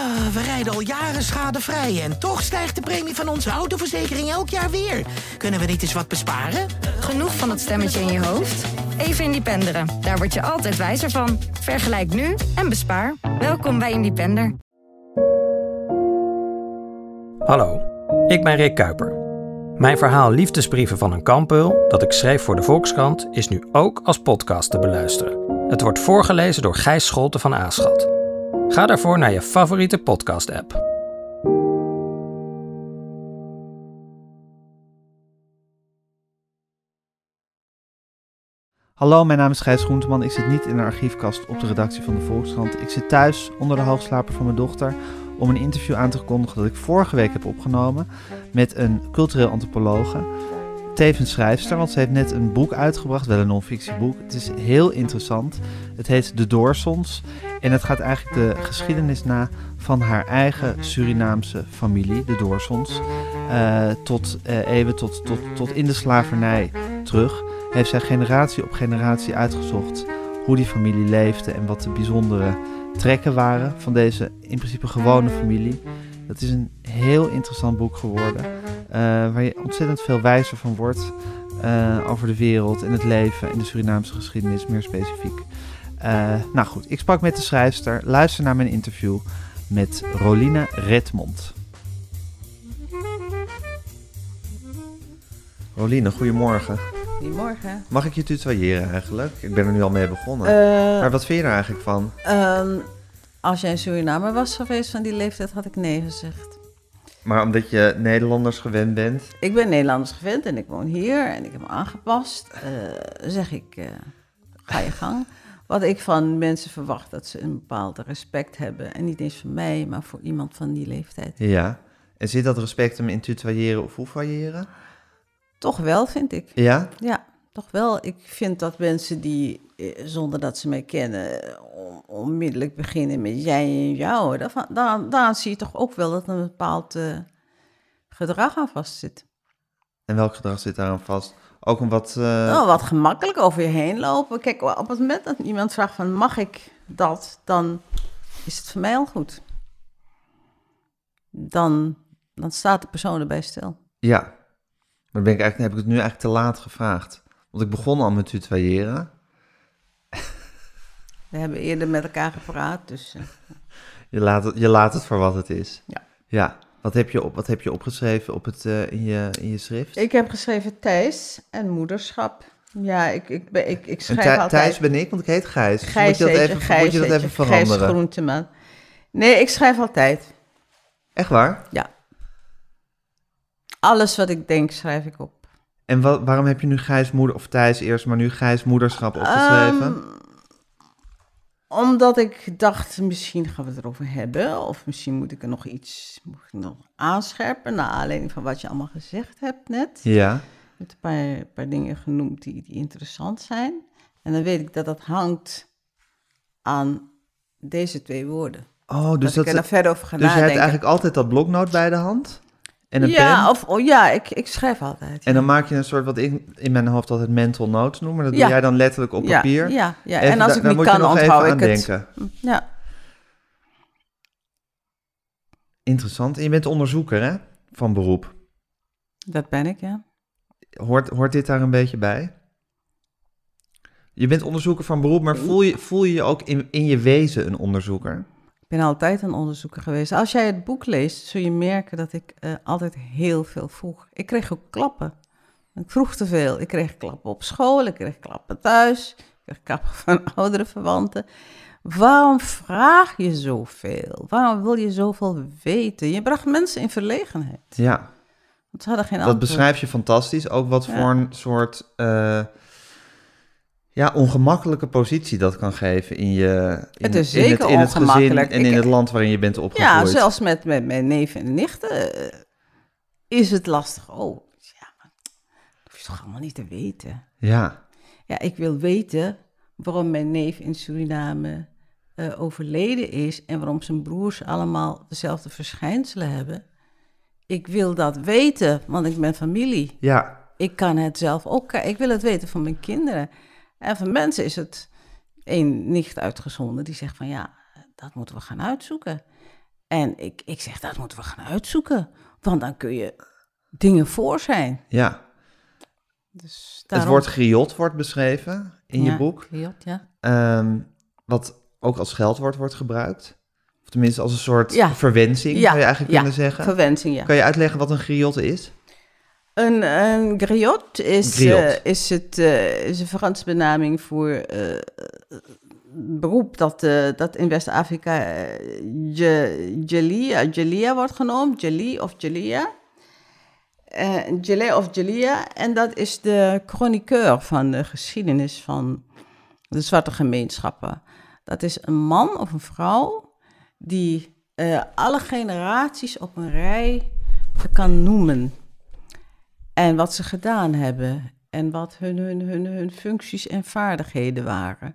Ah, we rijden al jaren schadevrij en toch stijgt de premie van onze autoverzekering elk jaar weer. Kunnen we niet eens wat besparen? Genoeg van dat stemmetje in je hoofd? Even Independeren. Daar word je altijd wijzer van. Vergelijk nu en bespaar. Welkom bij Independer. Hallo, ik ben Rick Kuiper. Mijn verhaal Liefdesbrieven van een kampeul, dat ik schreef voor de Volkskrant, is nu ook als podcast te beluisteren. Het wordt voorgelezen door Gijs Scholten van Aaschat. Ga daarvoor naar je favoriete podcast-app. Hallo, mijn naam is Gijs Groenteman. Ik zit niet in de archiefkast op de redactie van de Volkskrant. Ik zit thuis onder de hoogslaper van mijn dochter om een interview aan te kondigen dat ik vorige week heb opgenomen met een cultureel antropologe, tevens schrijfster, want ze heeft net een boek uitgebracht, wel een non-fictieboek. Het is heel interessant. Het heet De Doorsons en het gaat eigenlijk de geschiedenis na van haar eigen Surinaamse familie, de Doorsons, uh, tot uh, even tot, tot, tot in de slavernij terug. Heeft zij generatie op generatie uitgezocht hoe die familie leefde en wat de bijzondere trekken waren van deze in principe gewone familie. Dat is een heel interessant boek geworden, uh, waar je ontzettend veel wijzer van wordt uh, over de wereld en het leven en de Surinaamse geschiedenis meer specifiek. Uh, nou goed, ik sprak met de schrijfster. Luister naar mijn interview met Rolina Redmond. Roline, goedemorgen. Goedemorgen. Mag ik je tutoyeren eigenlijk? Ik ben er nu al mee begonnen. Maar wat vind je er eigenlijk van? Uh, als jij in Suriname was geweest van die leeftijd, had ik nee gezegd. Maar omdat je Nederlanders gewend bent? Ik ben Nederlanders gewend en ik woon hier en ik heb me aangepast. Uh, zeg ik, uh, ga je gang. Wat ik van mensen verwacht, dat ze een bepaald respect hebben. En niet eens voor mij, maar voor iemand van die leeftijd. Ja. En zit dat respect hem in tutoyeren of hoefailleren? Toch wel, vind ik. Ja? Ja, toch wel. Ik vind dat mensen die, zonder dat ze mij kennen, onmiddellijk beginnen met jij en jou. Dan, dan, dan zie je toch ook wel dat een bepaald uh, gedrag aan vast zit. En welk gedrag zit daar aan vast? Ook een wat... Uh... Wat gemakkelijk over je heen lopen. Kijk, op het moment dat iemand vraagt van mag ik dat, dan is het voor mij al goed. Dan, dan staat de persoon erbij stil. Ja, maar ben ik eigenlijk, heb ik het nu eigenlijk te laat gevraagd. Want ik begon al met tutoyeren. We hebben eerder met elkaar gepraat, dus... Uh... Je, laat het, je laat het voor wat het is. Ja. Ja. Wat heb je, op, wat heb je opgeschreven op het, uh, in, je, in je schrift? Ik heb geschreven Thijs en moederschap. Ja, ik, ik, ben, ik, ik schrijf altijd... Thijs ben ik, want ik heet Gijs. Gijs moet je dat even, Gijs moet je dat even veranderen? Gijs Groenteman. Nee, ik schrijf altijd. Echt waar? Ja. Alles wat ik denk, schrijf ik op. En wat, waarom heb je nu Gijs moeder, of Thijs eerst, maar nu Gijs moederschap opgeschreven? Um, omdat ik dacht, misschien gaan we het erover hebben. Of misschien moet ik er nog iets moet ik nog aanscherpen. Naar aanleiding van wat je allemaal gezegd hebt net. Ja. Je hebt een paar, paar dingen genoemd die, die interessant zijn. En dan weet ik dat dat hangt aan deze twee woorden. Oh, dus dat, ik er verder over ga dus nadenken. je hebt eigenlijk altijd dat bloknoot bij de hand? En een ja, pen? Of, oh, ja, ik, ik schrijf altijd. En dan maak je een soort, wat ik in mijn hoofd altijd mental notes noem, maar dat doe jij dan letterlijk op papier. Ja, ja. Even, en als ik daar niet kan, onthoud ik het. denken. Ja. Interessant. En je bent onderzoeker, hè? Van beroep. Dat ben ik, ja. Hoort, hoort dit daar een beetje bij? Je bent onderzoeker van beroep, maar voel je voel je, je ook in, in je wezen een onderzoeker? Ben altijd een onderzoeker geweest. Als jij het boek leest, zul je merken dat ik uh, altijd heel veel vroeg. Ik kreeg ook klappen. Ik vroeg te veel. Ik kreeg klappen op school, ik kreeg klappen thuis, ik kreeg klappen van oudere verwanten. Waarom vraag je zoveel? Waarom wil je zoveel weten? Je bracht mensen in verlegenheid. Ja. Want ze hadden geen Dat beschrijf je fantastisch. Ook wat Ja. voor een soort uh, ja, ongemakkelijke positie dat kan geven in je in, Het is in het, zeker in het gezin en in Ik- het land waarin je bent opgegroeid. Ja, zelfs met, met mijn neven en nichten eh, is het lastig. Oh, ja, maar dat hoef je toch allemaal niet te weten. Ja, Ja, ik wil weten waarom mijn neef in Suriname eh, overleden is en waarom zijn broers allemaal dezelfde verschijnselen hebben. Ik wil dat weten, want ik ben familie. ja, Ik kan het zelf ook. Ik wil het weten van mijn kinderen. En van mensen is het een nicht uitgezonden die zegt van ja, dat moeten we gaan uitzoeken. En ik, ik zeg, dat moeten we gaan uitzoeken. Want dan kun je dingen voor zijn. Ja, Dus het woord griot wordt beschreven in je boek. griot, ja. Ehm, wat ook als scheldwoord wordt gebruikt. Of tenminste als een soort Ja. verwensing, Ja, zou je eigenlijk kunnen zeggen. Verwensing, ja. Kan je uitleggen wat een griot is? Een, een griot is, Griot. eh, is, het, eh, is een Franse benaming voor een beroep dat, dat in West-Afrika je- Jelia, Jelia wordt genoemd, Jeli of Jelia. Jelé of Jelia. En dat is de chroniqueur van de geschiedenis van de zwarte gemeenschappen. Dat is een man of een vrouw die alle generaties op een rij kan noemen. En wat ze gedaan hebben. En wat hun, hun, hun, hun functies en vaardigheden waren.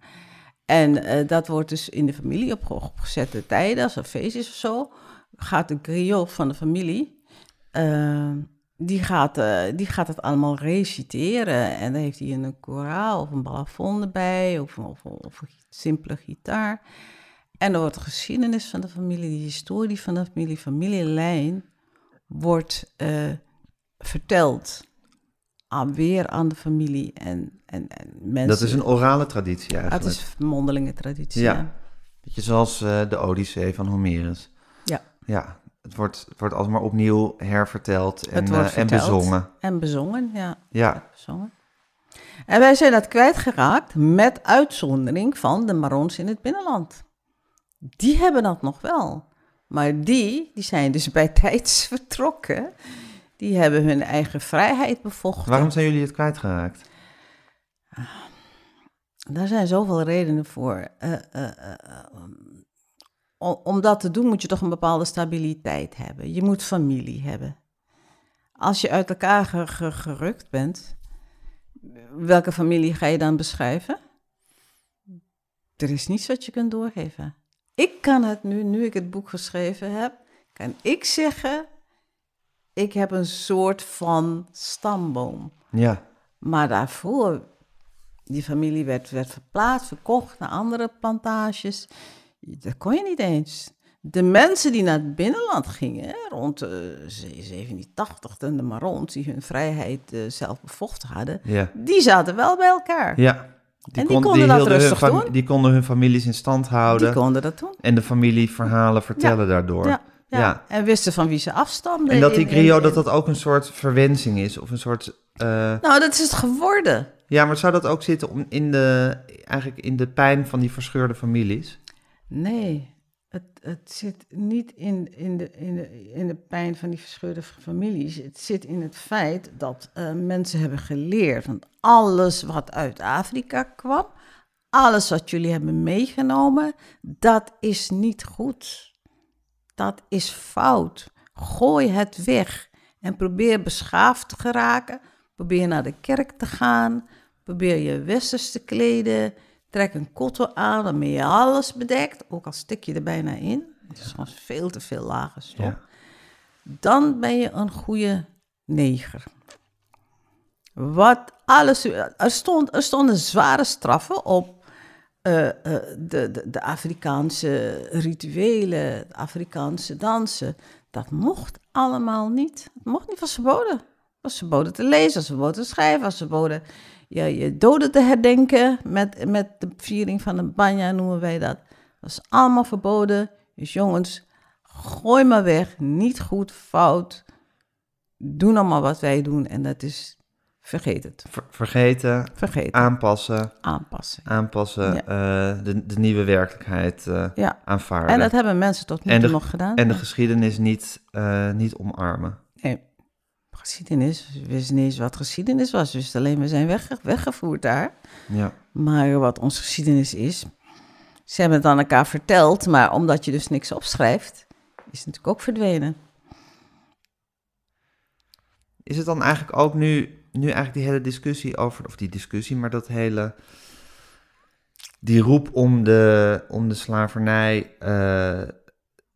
En eh, dat wordt dus in de familie op opgezette tijden, als er feest is of zo. Gaat de griot van de familie, eh, die, gaat, eh, die gaat het allemaal reciteren. En dan heeft hij een koraal of een balafon erbij, of, of, of een simpele gitaar. En dan wordt de geschiedenis van de familie, de historie van de familie, familielijn, wordt eh, verteld aan, weer aan de familie en, en, en mensen. Dat is een orale traditie Dat eigenlijk. is mondelinge traditie. Ja. Ja. Beetje zoals eh, de Odyssee van Homerus. Ja. Ja, het wordt, het wordt alsmaar opnieuw herverteld en, wordt eh, en bezongen. En bezongen, ja. Ja, bezongen. En wij zijn dat kwijtgeraakt met uitzondering van de Marons in het binnenland. Die hebben dat nog wel. Maar die, die zijn dus bij tijds vertrokken. Die hebben hun eigen vrijheid bevochten. waarom zijn jullie het kwijtgeraakt? Daar zijn zoveel redenen voor. Eh, eh, eh, om, om dat te doen moet je toch een bepaalde stabiliteit hebben. Je moet familie hebben. Als je uit elkaar ge- ge- gerukt bent, welke familie ga je dan beschrijven? Er is niets wat je kunt doorgeven. Ik kan het nu, nu ik het boek geschreven heb, kan ik zeggen, ik heb een soort van stamboom. Ja, Maar daarvoor, die familie werd, werd verplaatst, verkocht naar andere plantages. Dat kon je niet eens. De mensen die naar het binnenland gingen, rond eh, 1780, de Marons, die hun vrijheid eh, zelf bevochten hadden, ja, die zaten wel bij elkaar. ja. En die konden dat rustig doen. Die konden hun families in stand houden. Die konden dat doen. En de familieverhalen vertellen daardoor. Ja, ja. Ja. En wisten van wie ze afstamden. En dat die in- griot, in- dat dat ook een soort verwensing is. Of een soort... eh, Nou, dat is het geworden. ja, maar zou dat ook zitten om in de, eigenlijk in de pijn van die verscheurde families? Nee, het, het zit niet in, in, de, in, de, in de pijn van die verscheurde families. Het zit in het feit dat eh, mensen hebben geleerd. Want alles wat uit Afrika kwam, alles wat jullie hebben meegenomen, dat is niet goed. Dat is fout. Gooi het weg en probeer beschaafd te geraken. Probeer naar de kerk te gaan. Probeer je westers te kleden. Trek een kotto aan waarmee je alles bedekt. Ook al stik je er bijna in. Het is soms veel te veel lage stof. Ja. Dan ben je een goede neger. Wat alles. Er, stond, er stonden zware straffen op eh, eh, de, de, de Afrikaanse rituelen, de Afrikaanse dansen. Dat mocht allemaal niet. Het mocht niet, was verboden. Was verboden te lezen, was verboden te schrijven, was verboden je, je doden te herdenken met, met de viering van de banja, noemen wij dat. Is allemaal verboden. Dus jongens, gooi maar weg. Niet goed, fout. Doe maar wat wij doen en dat is, vergeet het. Ver- vergeten, Vergeet het. aanpassen, Aanpassen. aanpassen, Ja. eh, de, de nieuwe werkelijkheid eh, Ja, aanvaarden. en dat hebben mensen tot nu toe de- nog gedaan. En de geschiedenis niet, eh, niet omarmen. Nee, geschiedenis. We wisten niet eens wat geschiedenis was. We wisten alleen, we zijn wegge- weggevoerd daar. Ja. Maar wat onze geschiedenis is, ze hebben het aan elkaar verteld, maar omdat je dus niks opschrijft, is het natuurlijk ook verdwenen. Is het dan eigenlijk ook nu, nu eigenlijk die hele discussie over, of die discussie, maar dat hele, die roep om de, om de slavernij eh,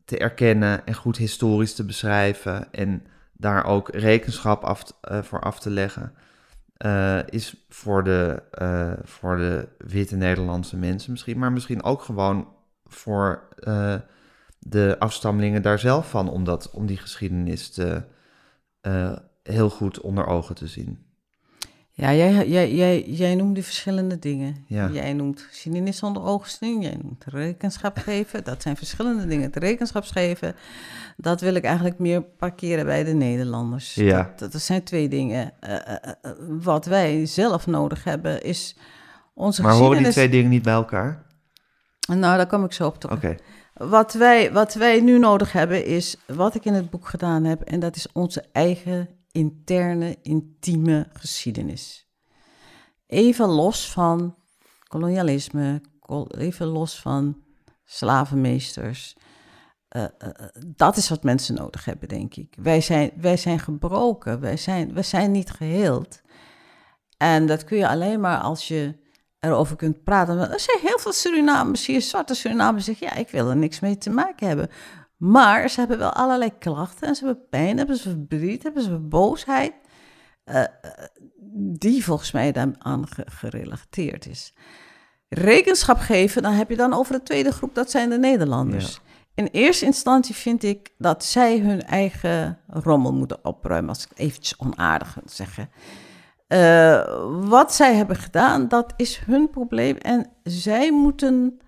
te erkennen en goed historisch te beschrijven en daar ook rekenschap af, eh, voor af te leggen, eh, is voor de, voor de witte Nederlandse mensen misschien, maar misschien ook gewoon voor de afstammelingen daar zelf van om, dat, om die geschiedenis heel goed onder ogen te zien. Ja, jij, jij, jij, jij noemde verschillende dingen. Ja. Jij noemt geschiedenis onder ogen zien, jij noemt rekenschap geven. Dat zijn verschillende dingen. Het rekenschap geven, dat wil ik eigenlijk meer parkeren bij de Nederlanders. Ja. Dat, dat zijn twee dingen. Eh, eh, eh, wat wij zelf nodig hebben is onze Maar horen die twee dingen niet bij elkaar? Nou, daar kom ik zo op terug. Oké. Wat wij, wat wij nu nodig hebben is wat ik in het boek gedaan heb. En dat is onze eigen interne, intieme geschiedenis. Even los van kolonialisme, kol- even los van slavenmeesters. Eh, eh, eh, dat is wat mensen nodig hebben, denk ik. Wij zijn, wij zijn gebroken, wij zijn, wij zijn niet geheeld. En dat kun je alleen maar als je erover kunt praten. Er zijn heel veel Surinamers hier, zwarte Surinamers, zeggen... ja, ik wil er niks mee te maken hebben. Maar ze hebben wel allerlei klachten en ze hebben pijn, hebben ze verdriet, hebben ze boosheid... eh, eh, die volgens mij daaraan ge- gerelateerd is. Rekenschap geven, dan heb je dan over de tweede groep, dat zijn de Nederlanders. In eerste instantie vind ik dat zij hun eigen rommel moeten opruimen, als ik het eventjes onaardig wil zeggen. Eh, wat zij hebben gedaan, dat is hun probleem. En zij moeten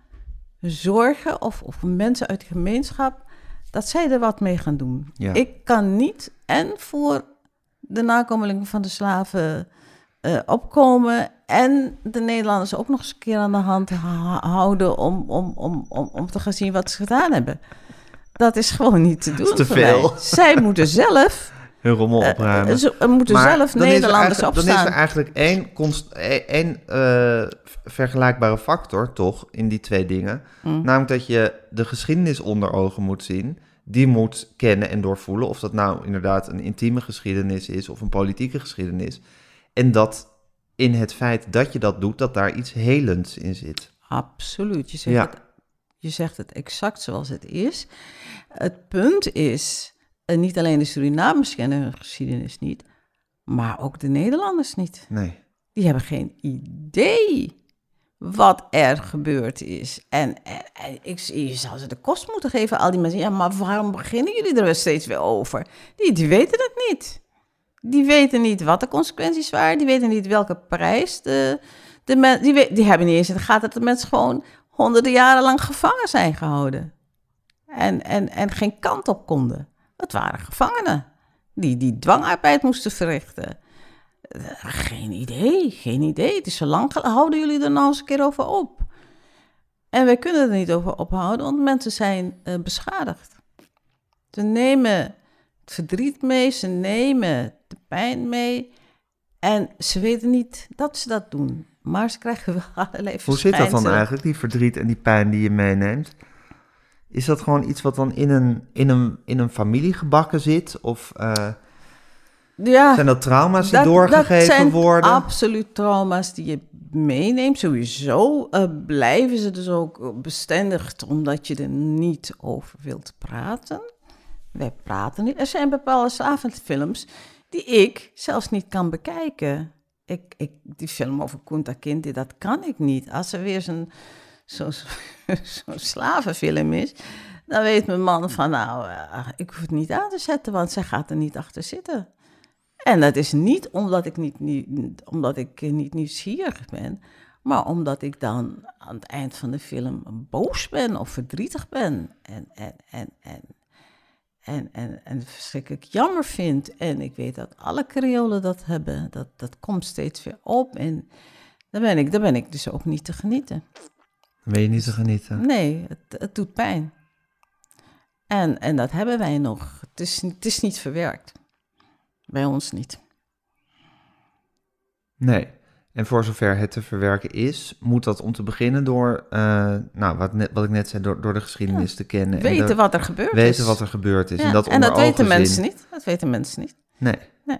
zorgen, of, of mensen uit de gemeenschap, dat zij er wat mee gaan doen. Ja. Ik kan niet en voor de nakomelingen van de slaven eh, opkomen en de Nederlanders ook nog eens een keer aan de hand ha- houden om, om, om, om, om te gaan zien wat ze gedaan hebben. Dat is gewoon niet te doen. te voor veel. mij. Zij moeten zelf, Hun rommel eh, opruimen. ze moeten Maar zelf er Nederlanders opstaan. Dan is er eigenlijk één, const, eh, één eh, vergelijkbare factor, toch, in die twee dingen. Mm. Namelijk dat je de geschiedenis onder ogen moet zien. Die moet kennen en doorvoelen. Of dat nou inderdaad een intieme geschiedenis is of een politieke geschiedenis. En dat in het feit dat je dat doet, dat daar iets helends in zit. Absoluut. Je zegt, Ja. het, je zegt het exact zoals het is. Het punt is, niet alleen de Surinamers kennen hun geschiedenis niet, maar ook de Nederlanders niet. Nee. Die hebben geen idee wat er gebeurd is. En, en, en ik, je zou ze de kost moeten geven, al die mensen. Ja, maar waarom beginnen jullie er steeds weer over? Die, die weten het niet. Die weten niet wat de consequenties waren. Die weten niet welke prijs de, de mensen... Die, we- die hebben niet eens in de gaten dat de mensen gewoon honderden jaren lang gevangen zijn gehouden. En, en, en geen kant op konden. Dat waren gevangenen. Die, die dwangarbeid moesten verrichten. Eh, Geen idee, geen idee. Het is zo lang geleden. Houden jullie er nou eens een keer over op? En wij kunnen er niet over ophouden, want mensen zijn eh, beschadigd. Ze nemen het verdriet mee, ze nemen de pijn mee. En ze weten niet dat ze dat doen. Maar ze krijgen wel allerlei Hoe zit dat dan eigenlijk, die verdriet en die pijn die je meeneemt? Is dat gewoon iets wat dan in een, in een, in een familie gebakken zit? Of eh, Ja. zijn dat trauma's die Dat- doorgegeven dat zijn worden? absoluut trauma's die je meeneemt. Sowieso eh, blijven ze dus ook bestendigd omdat je er niet over wilt praten. Wij praten niet. Er zijn bepaalde slavenfilms die ik zelfs niet kan bekijken. Ik, ik, die film over Kunta Kinte, dat kan ik niet. Als er weer zo'n zo'n zo'n slavenfilm is, dan weet mijn man van, nou, eh, ik hoef het niet aan te zetten, want zij gaat er niet achter zitten. En dat is niet omdat ik niet, niet, omdat ik niet nieuwsgierig ben, maar omdat ik dan aan het eind van de film boos ben of verdrietig ben. En, en, en, en, en, en, en verschrikkelijk jammer vind. En ik weet dat alle Creolen dat hebben. Dat, dat komt steeds weer op. En dan ben ik, dan ben ik dus ook niet te genieten. Dan ben je niet te genieten. Nee, het, het doet pijn. En, en dat hebben wij nog. Het is, het is niet verwerkt. Bij ons niet. Nee. En voor zover het te verwerken is, moet dat om te beginnen door, eh, nou, wat, net, wat ik net zei, door, door de geschiedenis te kennen. en Weten de- wat er gebeurd is. weten wat er gebeurd is. Ja, En dat, en dat weten mensen niet. Dat weten mensen niet. Nee. Nee.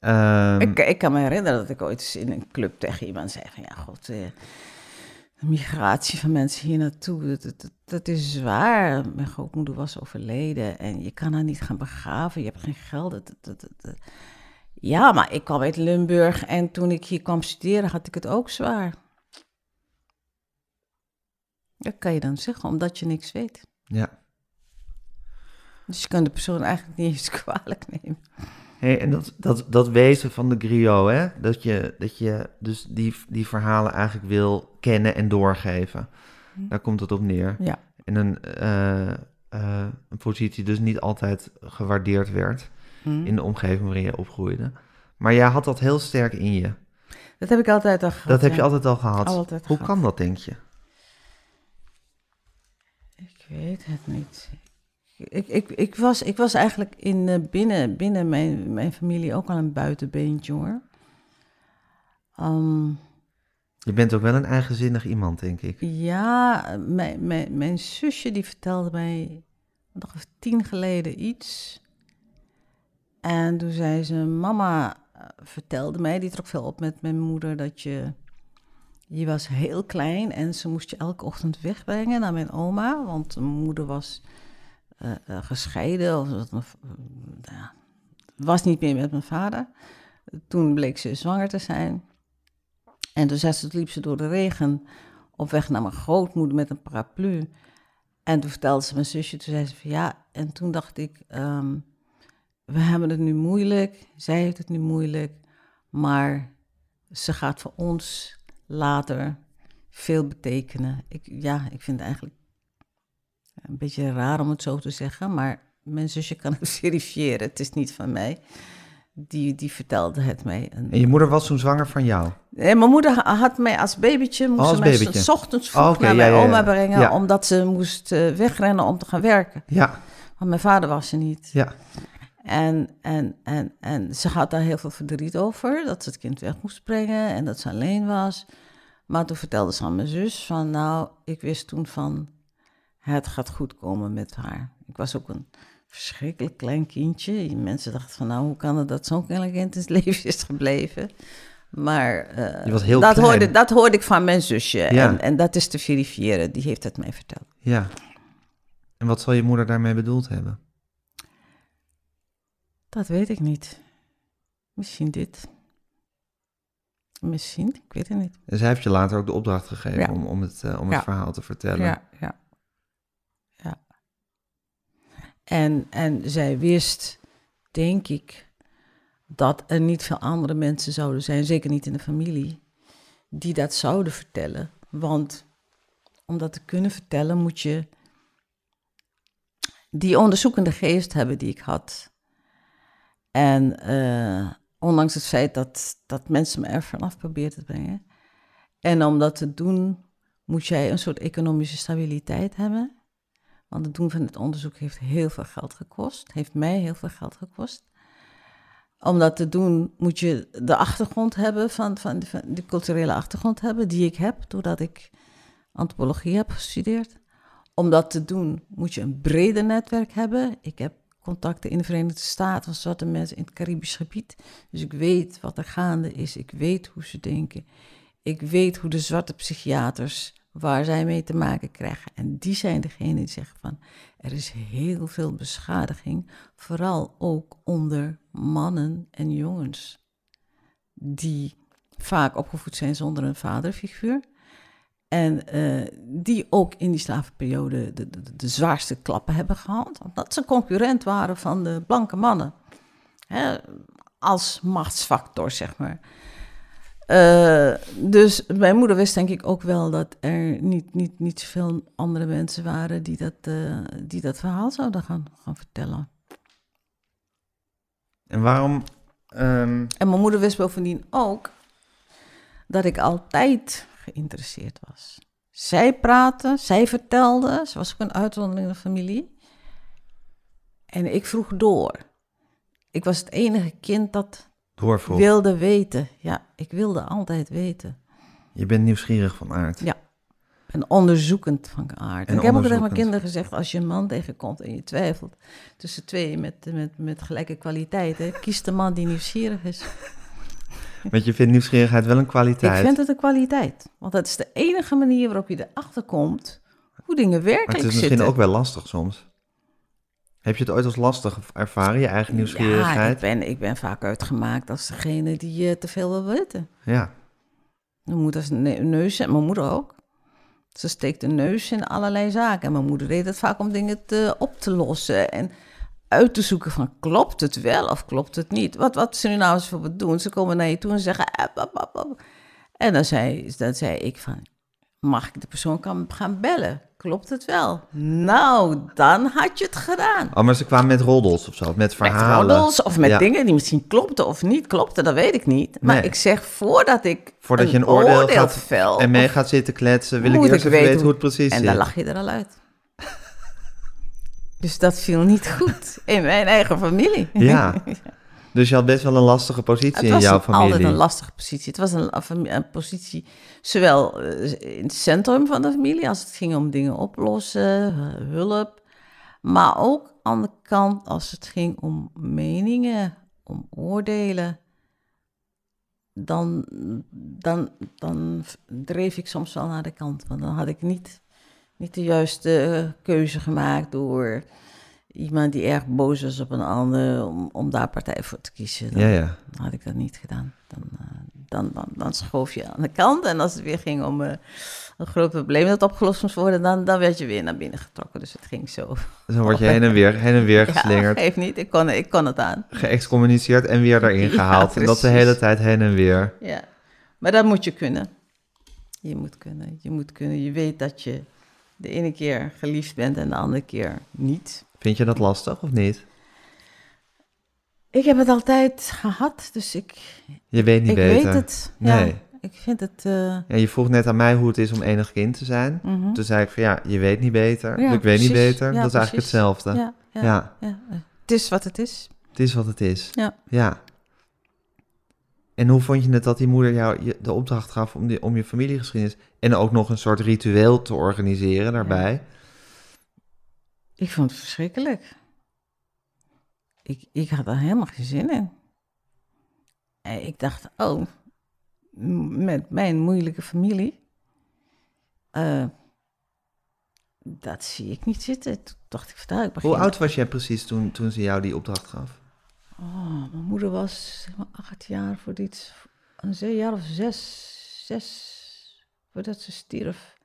Ehm, Ik, ik kan me herinneren dat ik ooit eens in een club tegen iemand zei van... Ja, god, eh, de migratie van mensen hier naartoe, dat, dat, is zwaar. Mijn grootmoeder was overleden en je kan haar niet gaan begraven. Je hebt geen geld. Dat, dat, dat, dat. Ja, maar ik kwam uit Limburg en toen ik hier kwam studeren had ik het ook zwaar. Dat kan je dan zeggen, omdat je niks weet. Ja. Dus je kan de persoon eigenlijk niet eens kwalijk nemen. Hey, en dat, dat, dat wezen van de griot, hè? Dat je, dat je dus die, die verhalen eigenlijk wil kennen en doorgeven. Daar komt het op neer. Ja. En een, eh, eh, een positie dus niet altijd gewaardeerd werd Hm. in de omgeving waarin je opgroeide. Maar jij had dat heel sterk in je. Dat heb ik altijd al gehad. Dat heb ja. je altijd al gehad. Altijd Hoe gehad. kan dat, denk je? Ik weet het niet. Ik, ik, ik, was, ik was eigenlijk in, eh, binnen, binnen mijn, mijn familie ook al een buitenbeentje hoor. Ehm, Je bent ook wel een eigenzinnig iemand, denk ik. ja, mijn, mijn, mijn zusje die vertelde mij nog tien geleden iets. En toen zei ze, mama eh, vertelde mij, die trok veel op met mijn moeder, dat je, je was heel klein en ze moest je elke ochtend wegbrengen naar mijn oma, want mijn moeder was eh, eh, gescheiden, of of, eh, was niet meer met mijn vader. Toen bleek ze zwanger te zijn. En toen ze, liep ze door de regen op weg naar mijn grootmoeder met een paraplu. En toen vertelde ze mijn zusje, toen zei ze van ja, en toen dacht ik, ehm, we hebben het nu moeilijk, zij heeft het nu moeilijk, maar ze gaat voor ons later veel betekenen. Ik, ja, ik vind het eigenlijk een beetje raar om het zo te zeggen, maar mijn zusje kan het verifiëren, het is niet van mij. Die, die vertelde het mij. En, En je moeder was toen zwanger van jou. Nee, mijn moeder ha- had mij als babytje, moest Oh, als mij s- ochtends vroeg Oh, naar mijn ja, ja. oma brengen, omdat ze moest eh, wegrennen om te gaan werken. Ja, Want mijn vader was er niet. ja. En, en, en, en ze had daar heel veel verdriet over, dat ze het kind weg moest brengen en dat ze alleen was. Maar toen vertelde ze aan mijn zus van, nou, ik wist toen van, het gaat goed komen met haar. Ik was ook een verschrikkelijk klein kindje. Mensen dachten van, nou, hoe kan het dat zo'n klein kind in het leven is gebleven? Maar eh, Je was heel dat, klein. hoorde, dat hoorde ik van mijn zusje. Ja. En, en dat is te verifiëren, die heeft het mij verteld. Ja. En wat zal je moeder daarmee bedoeld hebben? Dat weet ik niet. Misschien dit. Misschien, ik weet het niet. En zij heeft je later ook de opdracht gegeven Ja. om, om het, eh, om het Ja. verhaal te vertellen. Ja. ja. En, en zij wist, denk ik, dat er niet veel andere mensen zouden zijn, zeker niet in de familie, die dat zouden vertellen. Want om dat te kunnen vertellen moet je die onderzoekende geest hebben die ik had. En eh, ondanks het feit dat, dat mensen me er vanaf proberen te brengen. En om dat te doen moet jij een soort economische stabiliteit hebben. Want het doen van het onderzoek heeft heel veel geld gekost. Heeft mij heel veel geld gekost. Om dat te doen moet je de achtergrond hebben, van, van, de culturele achtergrond hebben, die ik heb, doordat ik antropologie heb gestudeerd. Om dat te doen moet je een breder netwerk hebben. Ik heb contacten in de Verenigde Staten van zwarte mensen in het Caribisch gebied. Dus ik weet wat er gaande is. Ik weet hoe ze denken. Ik weet hoe de zwarte psychiaters, waar zij mee te maken krijgen. En die zijn degene die zeggen van, er is heel veel beschadiging, vooral ook onder mannen en jongens, die vaak opgevoed zijn zonder een vaderfiguur. En eh, die ook in die slavenperiode de, de, de zwaarste klappen hebben gehad. Omdat ze concurrent waren van de blanke mannen. Hè, als machtsfactor, zeg maar. Eh, dus mijn moeder wist denk ik ook wel dat er niet, niet, niet zoveel andere mensen waren die dat, eh, die dat verhaal zouden gaan, gaan vertellen. En waarom... ehm, En mijn moeder wist bovendien ook dat ik altijd geïnteresseerd was. Zij praatte, zij vertelde, ze was ook een uitzondering in de familie. En ik vroeg door. Ik was het enige kind dat doorvroeg. wilde weten. Ja, ik wilde altijd weten. Je bent nieuwsgierig van aard. Ja. En onderzoekend van aard. En ik heb ook tegen mijn kinderen gezegd, als je een man tegenkomt en je twijfelt tussen twee met, met, met gelijke kwaliteiten, kies de man die nieuwsgierig is. Want je vindt nieuwsgierigheid wel een kwaliteit. Ik vind het een kwaliteit. Want dat is de enige manier waarop je erachter komt hoe dingen maar werkelijk het is misschien zitten. ook wel lastig soms. Heb je het ooit als lastig ervaren, je eigen Ja, nieuwsgierigheid? ik ben, ik ben vaak uitgemaakt als degene die eh, te veel wil weten. Ja. Mijn moeder neus en mijn moeder ook. Ze steekt de neus in allerlei zaken. En mijn moeder deed het vaak om dingen te, op te lossen. En uit te zoeken van klopt het wel of klopt het niet. Wat, wat ze nu nou eens bijvoorbeeld doen. Ze komen naar je toe en zeggen... En dan zei, dan zei ik van... Mag ik de persoon kan gaan bellen? Klopt het wel? Nou, dan had je het gedaan. Oh, maar ze kwamen met roddels of zo, met Met verhalen. roddels of met Ja. dingen die misschien klopten of niet klopten, dat weet ik niet. Maar Nee. ik zeg, voordat ik Voordat je een oordeel, gaat vel, en mee gaat zitten kletsen, wil ik moet eerst ik even weten hoe het precies En zit. dan lach je er al uit. dus dat viel niet goed in mijn eigen familie. Ja. Dus je had best wel een lastige positie Het in was jouw een- familie. altijd een lastige positie. Het was een, een een positie zowel eh, in het centrum van de familie... als het ging om dingen oplossen, eh, hulp. Maar ook aan de kant als het ging om meningen, om oordelen... dan, dan, dan dreef ik soms wel naar de kant. Want dan had ik niet, niet de juiste eh, keuze gemaakt door iemand die erg boos was op een ander... om, om daar partij voor te kiezen. Dan- Ja, ja. had ik dat niet gedaan. Dan, dan, dan, dan schoof je aan de kant. En als het weer ging om eh, een groot probleem dat opgelost moest worden, dan, dan werd je weer naar binnen getrokken. Dus het ging zo. Zo word je heen en weer, heen en weer Ja, geslingerd, geeft niet. Ik kon, ik kon het aan. geëxcommuniceerd en weer erin Ja, gehaald. en dat de hele tijd heen en weer. Ja. Maar dat moet je kunnen. Je moet kunnen. Je moet kunnen. Je weet dat je de ene keer geliefd bent en de andere keer niet. Vind je dat lastig of niet? Ik heb het altijd gehad, dus ik, Je weet niet ik beter. weet het. Ja, Nee. ik vind het... eh, Ja, je vroeg net aan mij hoe het is om enig kind te zijn. mhm. Toen zei ik van ja, je weet niet beter. Ja, ik weet niet beter. Ja, dat is eigenlijk hetzelfde. ja. Het is wat het is. Het is wat het is. Ja. Ja. En hoe vond je het dat die moeder jou de opdracht gaf om, die, om je familiegeschiedenis en ook nog een soort ritueel te organiseren daarbij? Ik vond het verschrikkelijk. Ik, ik had er helemaal geen zin in. En ik dacht, oh, met mijn moeilijke familie, eh, dat zie ik niet zitten. Toen dacht ik, vandaar, ik begin. Hoe oud was jij precies toen, toen ze jou die opdracht gaf? Oh, mijn moeder was zeg maar, acht jaar voor iets, een jaar of zes, zes, voordat ze stierf.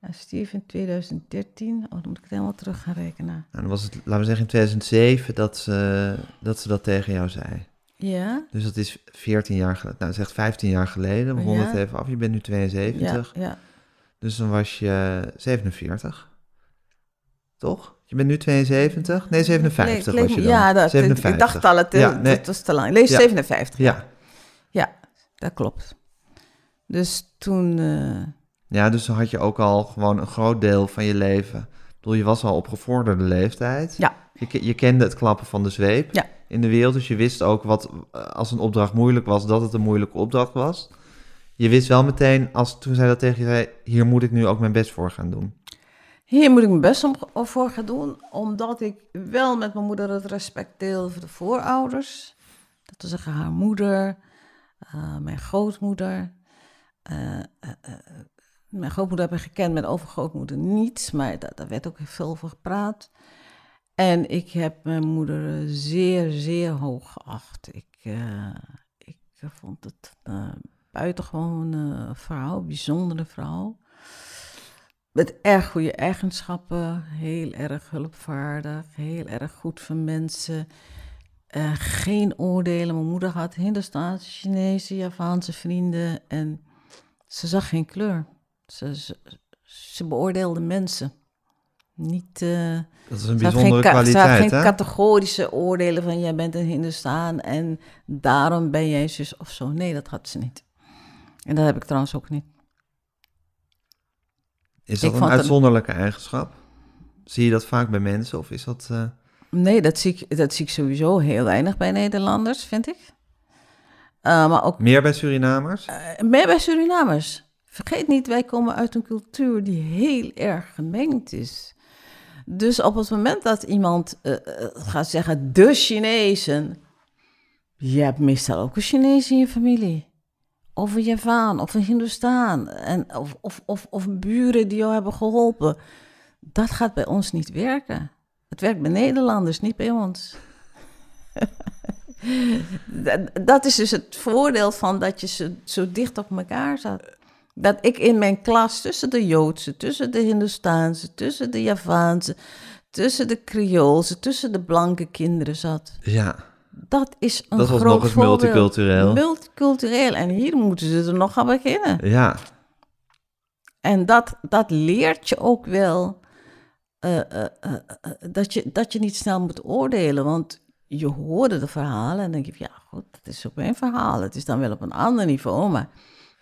En stierf in 2013. Oh, dan moet ik het helemaal terug gaan rekenen. Nou, dan was het, laten we zeggen, in 2007 dat ze, dat ze dat tegen jou zei. Ja, Dus dat is 14 jaar geleden. Nou, zeg 15 jaar geleden. We ronden Ja. het even af. Je bent nu 72. ja, ja. Dus dan was je 47. Toch? Je bent nu 72? Nee, 57 Leek- was je dan. Ja, dat, 57. ik dacht al, het, Ja, het nee. was te lang. Lees Ja. 57. Ja. Ja, dat klopt. Dus toen, eh, ja, dus dan had je ook al gewoon een groot deel van je leven. Ik bedoel, je was al op gevorderde leeftijd. Ja. Je, je kende het klappen van de zweep Ja. in de wereld. Dus je wist ook wat, eh, als een opdracht moeilijk was, dat het een moeilijke opdracht was. Je wist wel meteen, als toen zij dat tegen je zei, hier moet ik nu ook mijn best voor gaan doen. hier moet ik mijn best om, voor gaan doen, omdat ik wel met mijn moeder het respect deel voor de voorouders. Dat wil zeggen haar moeder, eh, mijn grootmoeder. eh, mijn grootmoeder heb ik gekend, mijn overgrootmoeder niet, maar da- daar werd ook veel over gepraat. En ik heb mijn moeder eh, zeer, zeer hoog geacht. Ik, eh, ik vond het een buitengewoon eh, vrouw, bijzondere vrouw. Met erg goede eigenschappen, heel erg hulpvaardig, heel erg goed voor mensen. Eh, geen oordelen. Mijn moeder had Hindoestaanse, Chinese, Javaanse vrienden en ze zag geen kleur. Ze, ze, ze beoordeelde mensen. Niet, eh, Dat is een bijzondere geen, ka- ze kwaliteit, geen hè? categorische oordelen van jij bent een Hindoestaan en daarom ben jij zus of zo. Nee, dat had ze niet. En dat heb ik trouwens ook niet. Is dat Ik een uitzonderlijke eigenschap? Zie je dat vaak bij mensen of is dat... eh, Nee, dat zie, ik, dat zie ik sowieso heel weinig bij Nederlanders, vind ik. Eh, maar ook meer bij Surinamers? meer bij Surinamers. Vergeet niet, wij komen uit een cultuur die heel erg gemengd is. Dus op het moment dat iemand eh, eh, gaat zeggen, de Chinezen... Je hebt meestal ook een Chinees in je familie. Of een Javaan, of een Hindoestaan. En, of, of, of, buren die jou hebben geholpen. Dat gaat bij ons niet werken. Het werkt bij Nederlanders, niet bij ons. Dat- dat is dus het voordeel van dat je zo, zo dicht op elkaar zat. Dat ik in mijn klas tussen de Joodse, tussen de Hindoestaanse, tussen de Javaanse, tussen de Creoolse, tussen de blanke kinderen zat. Ja, Dat is een dat was groot nog eens voorbeeld. multicultureel. Multicultureel. En hier moeten ze er nog aan beginnen. Ja, En dat, dat leert je ook wel eh, eh, eh, dat, je, dat je niet snel moet oordelen. Want je hoorde de verhalen en dan denk je, ja goed, dat is ook mijn verhaal. Het is dan wel op een ander niveau, maar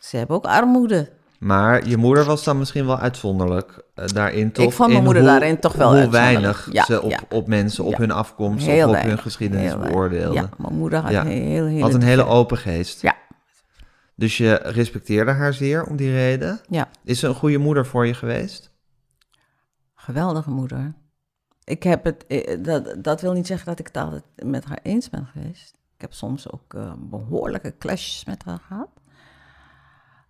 ze hebben ook armoede. maar je moeder was dan misschien wel uitzonderlijk eh, daarin toch? Ik vond mijn moeder hoe- daarin toch wel Hoe weinig Ja, ze op, ja. op mensen, op Ja. hun afkomst, Heel of op weinig, hun geschiedenis heel weinig. beoordeelde. Ja, mijn moeder had, Ja. heel, heel, Had een hele open geest. Ja. Dus je respecteerde haar zeer om die reden. Ja, Is ze een goede moeder voor je geweest? geweldige moeder. Ik heb het, eh, dat, dat wil niet zeggen dat ik het altijd met haar eens ben geweest. Ik heb soms ook eh, behoorlijke clashes met haar gehad.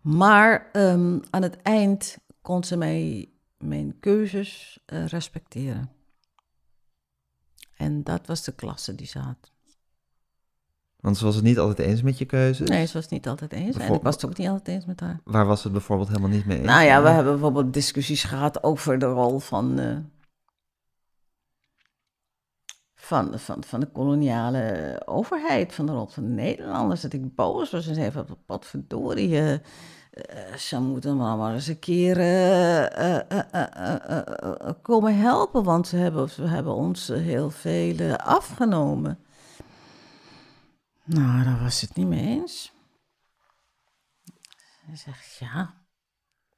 Maar ehm, aan het eind kon ze mij, mijn keuzes eh, respecteren. En dat was de klasse die ze had. Want ze was het niet altijd eens met je keuzes. Nee, ze was het niet altijd eens. En ik was het ook niet altijd eens met haar. Waar was het bijvoorbeeld helemaal niet mee eens? Nou ja, we hebben bijvoorbeeld discussies gehad over de rol van, eh, van, van, van de koloniale overheid, van de rol van de Nederlanders. Dat ik boos was en zei van, wat verdorie, eh, eh, ze moeten maar, maar eens een keer eh, komen helpen, want ze hebben, ze hebben ons heel veel afgenomen. Nou, daar was ze het niet mee eens. Hij zegt, ja,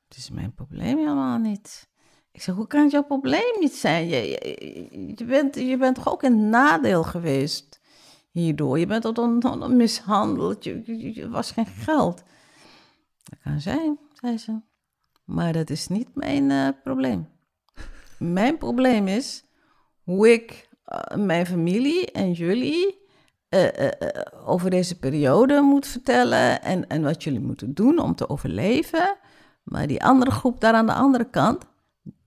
het is mijn probleem helemaal niet. Ik zeg, hoe kan het jouw probleem niet zijn? Je, bent, je bent toch ook een nadeel geweest hierdoor? Je bent tot on- mishandeld, je, was geen geld. Dat kan zijn, zei ze. Maar dat is niet mijn eh, probleem. Mijn probleem is hoe ik eh, mijn familie en jullie eh, over deze periode moet vertellen en, en wat jullie moeten doen om te overleven. Maar die andere groep daar aan de andere kant,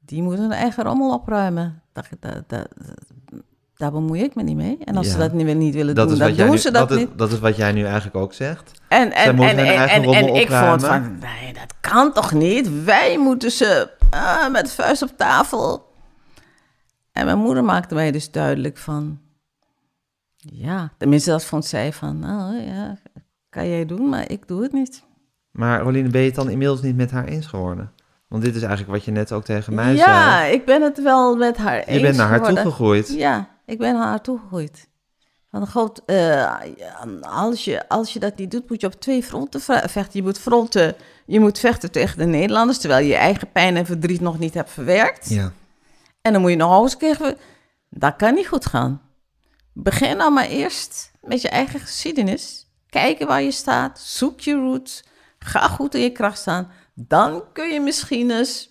die moeten hun eigen rommel opruimen. Daar, daar, daar, daar bemoei ik me niet mee. En als Ja. ze dat niet, niet willen dat doen, dan doen nu, ze dat dat, niet. Is, dat is wat jij nu eigenlijk ook zegt. En, en, en, en, en, ik vond van, nee, dat kan toch niet? Wij moeten ze ah, met vuist op tafel. En mijn moeder maakte mij dus duidelijk van, ja, tenminste dat vond zij van, nou ja, kan jij doen, maar ik doe het niet. Maar Roline, ben je het dan inmiddels niet met haar eens geworden? Want dit is eigenlijk wat je net ook tegen mij ja, zei. ik ben het wel met haar eens Je bent naar haar geworden. toegegroeid. Ja, ik ben naar haar toegegroeid. Want God, ja, als, je, als je dat niet doet, moet je op twee fronten vechten. Je moet, fronten, je moet vechten tegen de Nederlanders, terwijl je je eigen pijn en verdriet nog niet hebt verwerkt. Ja. En dan moet je nog eens krijgen. Dat kan niet goed gaan. Begin nou maar eerst met je eigen geschiedenis. Kijken waar je staat. Zoek je roots. Ga goed in je kracht staan. Dan kun je misschien eens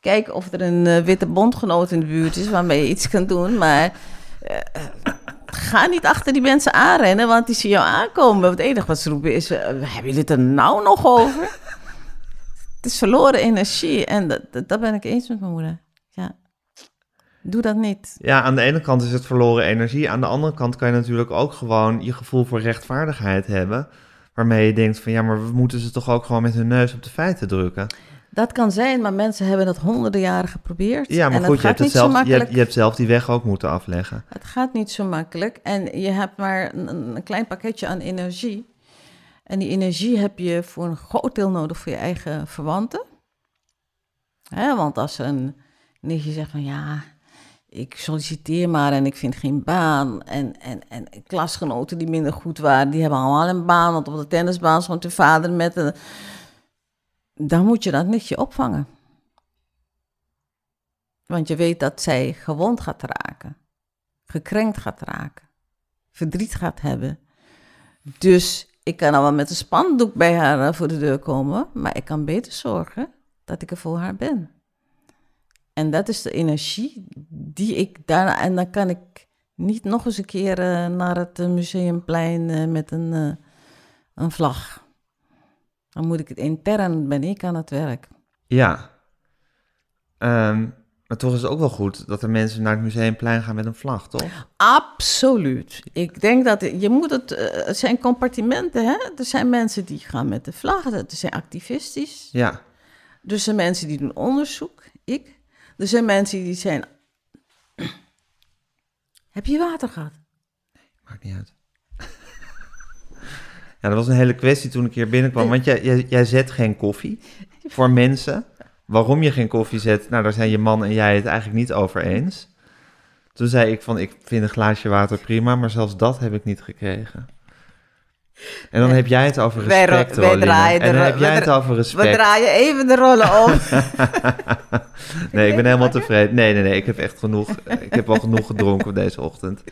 kijken of er een eh, witte bondgenoot in de buurt is waarmee je iets kan doen. Maar eh, ga niet achter die mensen aanrennen, want die zien jou aankomen. Het enige wat ze roepen is: eh, hebben jullie het er nou nog over? Het is verloren energie. En dat, dat ben ik eens met mijn moeder. Ja. Doe dat niet. ja, aan de ene kant is het verloren energie. Aan de andere kant kan je natuurlijk ook gewoon je gevoel voor rechtvaardigheid hebben. Waarmee je denkt van ja, maar we moeten ze toch ook gewoon met hun neus op de feiten drukken. Dat kan zijn, maar mensen hebben dat honderden jaren geprobeerd. Ja, maar en goed, je hebt, het zelf, je, makkelijk. hebt, je hebt zelf die weg ook moeten afleggen. Het gaat niet zo makkelijk. En je hebt maar een, een klein pakketje aan energie. En die energie heb je voor een groot deel nodig voor je eigen verwanten. Hè, want als een nichtje zegt van ja, ik solliciteer maar en ik vind geen baan. En, en, en klasgenoten die minder goed waren, die hebben allemaal een baan. Want op de tennisbaan stond de vader met een... Dan moet je dat nichtje opvangen. Want je weet dat zij gewond gaat raken gekrenkt gaat raken, verdriet gaat hebben. Dus ik kan al wel met een spandoek bij haar eh, voor de deur komen, maar ik kan beter zorgen dat ik er voor haar ben. En dat is de energie die ik daarna. En dan kan ik niet nog eens een keer eh, naar het eh, museumplein eh, met een, een vlag. Dan moet ik het intern ben ik aan het werk. Ja. Ehm, Maar toch is het ook wel goed dat er mensen naar het museumplein gaan met een vlag, toch? Absoluut. Ik denk dat je moet het. het zijn compartimenten, hè? Er zijn mensen die gaan met de vlag, er zijn activistisch. Ja. Er zijn mensen die doen onderzoek, ik. Er zijn mensen die zijn. Heb je water gehad? Maakt niet uit. ja, dat was een hele kwestie toen ik hier binnenkwam. Want jij, jij, jij zet geen koffie voor mensen. Waarom je geen koffie zet, nou daar zijn je man en jij het eigenlijk niet over eens. Toen zei ik van, ik vind een glaasje water prima, maar zelfs dat heb ik niet gekregen. En dan heb jij het over respect, wij draaien En dan heb jij het over We respect. draaien even de rollen om. Nee, ik ben helemaal tevreden. Nee, nee, nee, ik heb echt genoeg. Ik heb al genoeg gedronken deze ochtend.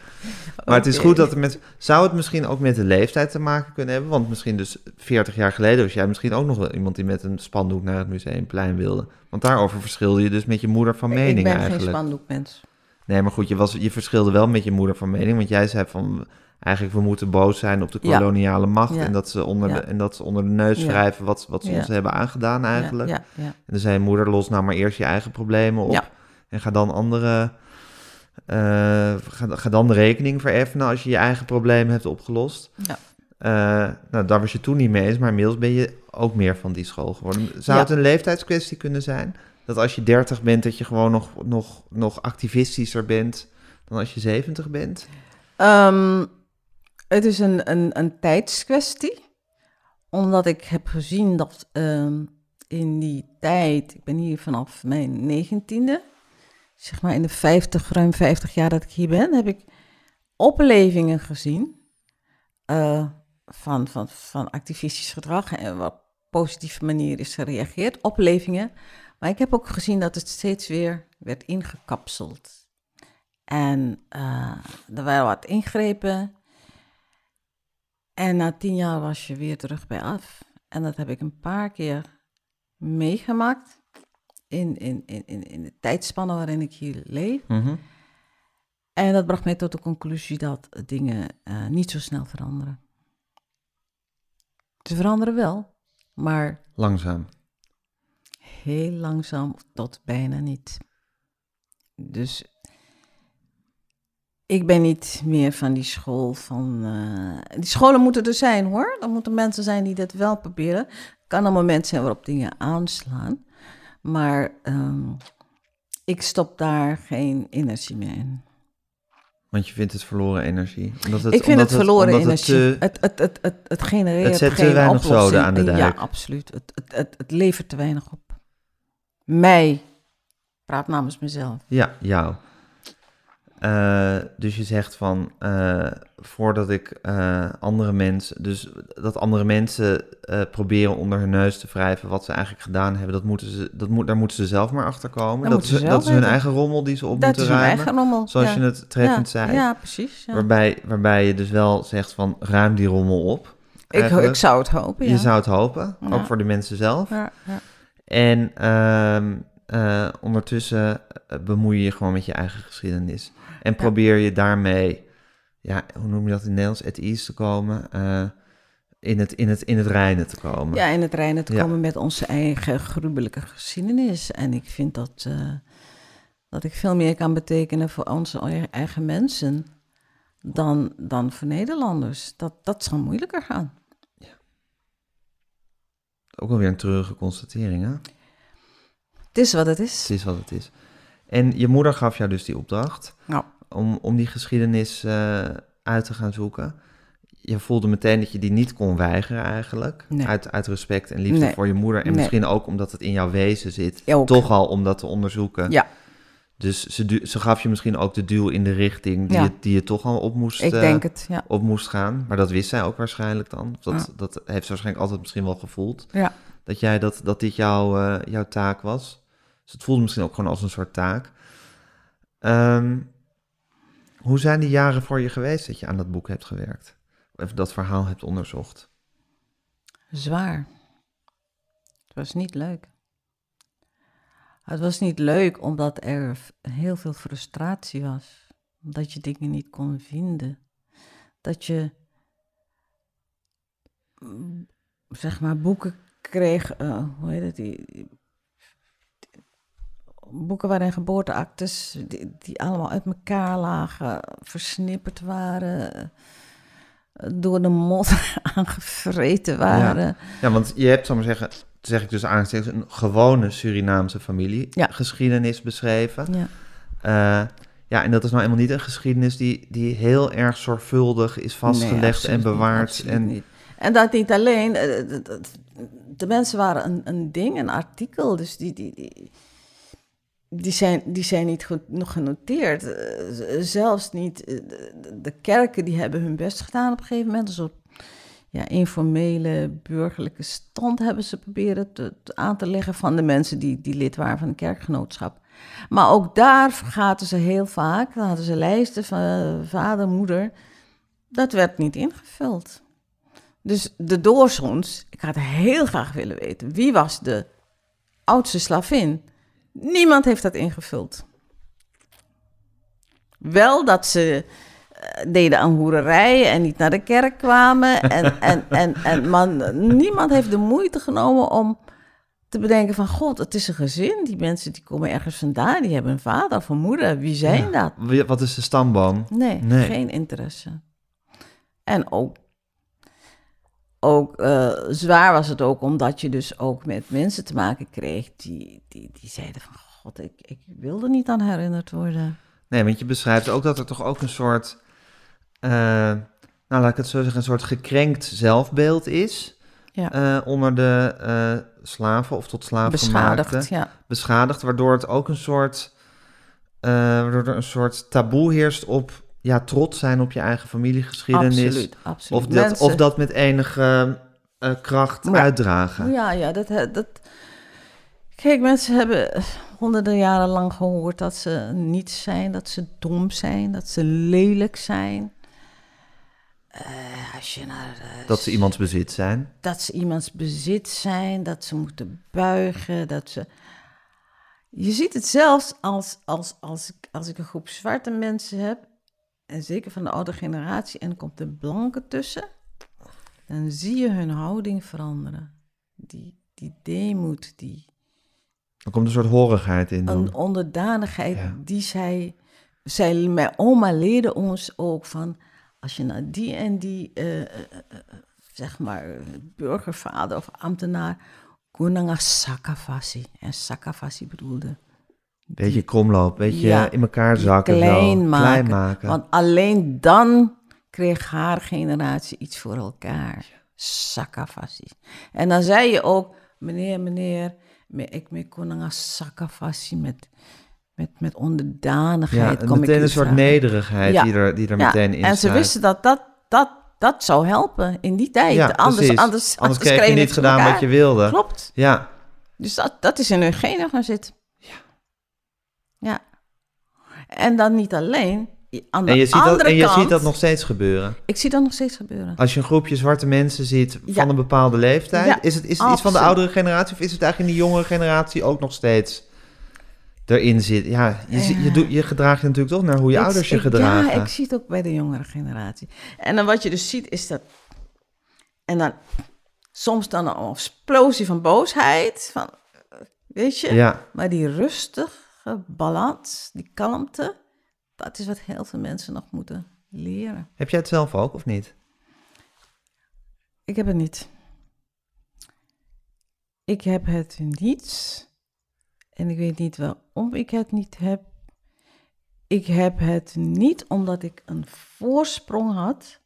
Maar het is goed dat de mensen. Zou het misschien ook met de leeftijd te maken kunnen hebben? Want misschien dus 40 jaar geleden was jij misschien ook nog wel iemand die met een spandoek naar het museumplein wilde. Want daarover verschilde je dus met je moeder van mening ik ben eigenlijk. geen spandoekmens. Nee, maar goed, je, was, je verschilde wel met je moeder van mening. Want jij zei van. Eigenlijk, we moeten boos zijn op de Ja. koloniale macht. Ja. En, dat ze onder Ja. de, en dat ze onder de neus Ja. wrijven wat, wat ze ons hebben aangedaan eigenlijk. Ja, ja, ja. En dan zei moeder, los nou maar eerst je eigen problemen op. En ga dan andere... eh, ga, ga dan de rekening vereffenen als je je eigen problemen hebt opgelost. Ja. Eh, nou, daar was je toen niet mee eens, maar inmiddels ben je ook meer van die school geworden. Zou het een leeftijdskwestie kunnen zijn? Dat als je 30 bent, dat je gewoon nog, nog, nog activistischer bent dan als je 70 bent? Ehm, het is een, een, een tijdskwestie. Omdat ik heb gezien dat ehm, in die tijd, ik ben hier vanaf mijn negentiende, zeg maar in de 50, ruim 50 jaar dat ik hier ben, heb ik oplevingen gezien eh, van, van, van activistisch gedrag en wat positieve manier is gereageerd. Oplevingen. Maar ik heb ook gezien dat het steeds weer werd ingekapseld. En eh, er waren wat ingrepen. En na tien jaar was je weer terug bij af. En dat heb ik een paar keer meegemaakt. In, in, in, in, in de tijdspanne waarin ik hier leef. En dat bracht mij tot de conclusie dat dingen eh, niet zo snel veranderen. Ze veranderen wel, maar Langzaam. heel langzaam tot bijna niet. Dus ik ben niet meer van die school van. eh, die scholen moeten er zijn hoor. Er moeten mensen zijn die dat wel proberen. Het kan een moment zijn waarop dingen aanslaan. Maar ehm, ik stop daar geen energie meer in. Want je vindt het verloren energie. Omdat het, ik vind omdat het verloren omdat energie. te- Het, het, het, het, het genereert Het zet te geen weinig oplossing. zoden aan de dijk. Ja, absoluut. Het, het, het, het levert te weinig op. Mij. Praat namens mezelf. Ja, jou. Eh, dus je zegt van, eh, voordat ik eh, andere mensen, dus dat andere mensen proberen onder hun neus te wrijven wat ze eigenlijk gedaan hebben, dat moeten ze, dat moet, daar moeten ze zelf maar achter komen. Dat Dat, is, ze dat zelf is hun eigen rommel die ze op Dat moeten is hun ruimen. eigen rommel. Zoals ja. je het treffend ja, zei. Ja, precies. Ja. Waarbij, waarbij je dus wel zegt van, ruim die rommel op. Ik, ik zou het hopen, ja. Je zou het hopen, ook voor de mensen zelf. Ja, ja. En ehm, eh, ondertussen bemoei je je gewoon met je eigen geschiedenis. En probeer je daarmee, ja, hoe noem je dat in Nederlands, at ease te komen. eh, in, het, in, het, in het reinen te komen. Ja, in het reinen te Ja. komen met onze eigen gruwelijke geschiedenis. En ik vind dat, eh, dat ik veel meer kan betekenen voor onze eigen- eigen mensen dan, dan voor Nederlanders. Dat, dat zal moeilijker gaan. Ook alweer een treurige constatering, hè? Het is wat het is. Het is wat het is. En je moeder gaf jou dus die opdracht Nou, om, om die geschiedenis eh, uit te gaan zoeken. Je voelde meteen dat je die niet kon weigeren eigenlijk. Nee. Uit, uit respect en liefde Nee. voor je moeder. En Nee. misschien ook omdat het in jouw wezen zit. Ook. Toch al om dat te onderzoeken. Ja. Dus ze, ze gaf je misschien ook de duw in de richting die, Ja. je, die je toch al op moest, ik eh, denk het, ja. op moest gaan. Maar dat wist zij ook waarschijnlijk dan. Dat, Ja. dat heeft ze waarschijnlijk altijd misschien wel gevoeld. Ja. Dat, jij dat, dat dit jouw, eh, jouw taak was. Dus het voelde misschien ook gewoon als een soort taak. Ehm, hoe zijn die jaren voor je geweest dat je aan dat boek hebt gewerkt? Of dat verhaal hebt onderzocht? Zwaar. Het was niet leuk. Het was niet leuk omdat er heel veel frustratie was. Dat je dingen niet kon vinden. Dat je, mm, zeg maar, boeken kreeg. eh, hoe heet het? Die, boeken waarin geboorteactes, die, die allemaal uit elkaar lagen, versnipperd waren, door de modder aangevreten waren. Ja, want je hebt, zal maar zeggen, zeg ik dus aanstekens, een gewone Surinaamse familie Ja. geschiedenis beschreven. Ja. Eh, ja, en dat is nou eenmaal niet een geschiedenis die, die heel erg zorgvuldig is vastgelegd Nee, en niet, bewaard. en niet. En dat niet alleen. eh, De mensen waren een, een ding, een artikel. Dus die, die, die, die, zijn, die zijn niet goed, nog genoteerd. Eh, Zelfs niet. eh, De, de kerken die hebben hun best gedaan op een gegeven moment. Een soort ja, informele burgerlijke stand hebben ze proberen te, aan te leggen van de mensen die, die lid waren van een kerkgenootschap. Maar ook daar vergaten ze heel vaak. Dan hadden ze lijsten van eh, vader, moeder. Dat werd niet ingevuld. Dus de doorsons, ik had heel graag willen weten, wie was de oudste slavin? Niemand heeft dat ingevuld. Wel dat ze eh, deden aan hoererij en niet naar de kerk kwamen. En, en, en, en, maar niemand heeft de moeite genomen om te bedenken van... God, het is een gezin. Die mensen die komen ergens vandaan. Die hebben een vader of een moeder. Wie zijn dat? Wat is de stamboom? Nee, Nee. geen interesse. En ook, ook eh, zwaar was het ook omdat je dus ook met mensen te maken kreeg die, die, die zeiden van... God, ik, ik wilde niet aan herinnerd worden. Nee, want je beschrijft ook dat er toch ook een soort, eh, nou laat ik het zo zeggen, een soort gekrenkt zelfbeeld is Ja. eh, onder de slaven of tot slaafgemaakten. Beschadigd, ja. Beschadigd, waardoor het ook een soort, waardoor er een soort taboe heerst op, ja, trots zijn op je eigen familiegeschiedenis. Absoluut, absoluut. Of dat, Mensen- of dat met enige eh, kracht Ja. uitdragen. Ja, ja, dat, dat... Kijk, mensen hebben honderden jaren lang gehoord dat ze niets zijn, dat ze dom zijn, dat ze lelijk zijn. Eh, als je naar... eh, Dat ze iemands bezit zijn. dat ze iemands bezit zijn, dat ze moeten buigen, dat ze... Je ziet het zelfs als, als, als, ik, als ik een groep zwarte mensen heb, en zeker van de oude generatie, en er komt de blanke tussen, dan zie je hun houding veranderen. Die, die deemoed, die Er komt een soort horigheid in. dan. een onderdanigheid Ja. die zij, zij, mijn oma leerde ons ook van, als je naar die en die, eh, zeg maar, burgervader of ambtenaar, kunanga sakafasi. En sakafasi bedoelde Beetje kromloop, beetje Ja, in elkaar zakken. zo. klein maken. Klein maken. Want alleen dan kreeg haar generatie iets voor elkaar. Sakafasi. En dan zei je ook, meneer, meneer, me- ik me konanga sakafasi met, met, met ja, onderdanigheid. en kom meteen een soort nederigheid Ja. die er, die er Ja, meteen in En ze wisten dat dat, dat, dat zou helpen in die tijd. Ja, anders, precies. anders, Anders kreeg je niet gedaan wat je wilde. Klopt. Ja, Dus dat, dat is in hun genen gaan zitten. Ja. En dan niet alleen. Aan de en je, ziet dat, en je kant, ziet dat nog steeds gebeuren. Ik zie dat nog steeds gebeuren. Als je een groepje zwarte mensen ziet van Ja. een bepaalde leeftijd, Ja, is het, is het iets van de oudere generatie of is het eigenlijk in die jongere generatie ook nog steeds erin zit? Ja, je, je, doet, je gedraagt je natuurlijk toch naar hoe je Ik- ouders je gedragen. Ja, ik zie het ook bij de jongere generatie. En dan wat je dus ziet is dat... En dan soms dan een explosie van boosheid. Van, weet je? ja. Maar die rustige balans, die kalmte... Dat is wat heel veel mensen nog moeten leren. Heb jij het zelf ook of niet? Ik heb het niet. Ik heb het niet. En ik weet niet waarom ik het niet heb. Ik heb het niet omdat ik een voorsprong had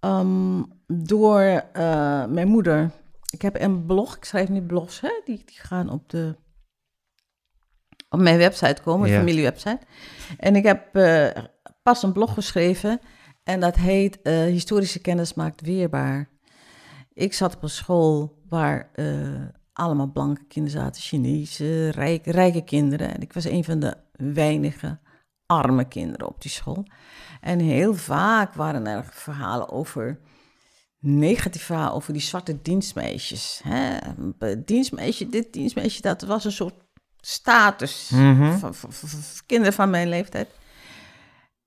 ehm, door eh, mijn moeder. Ik heb een blog, ik schrijf nu blogs, hè, die, die gaan op, de, op mijn website komen, mijn Ja. familiewebsite. En ik heb eh, pas een blog geschreven en dat heet eh, Historische kennis maakt weerbaar. Ik zat op een school waar eh, allemaal blanke kinderen zaten, Chinese, rijke, rijke kinderen. En ik was een van de weinige arme kinderen op die school. En heel vaak waren er verhalen over, negatief verhalen over die zwarte dienstmeisjes. Hè? Dienstmeisje dit, dienstmeisje dat. Was een soort status Mhm. van, van- van- van kinderen van mijn leeftijd.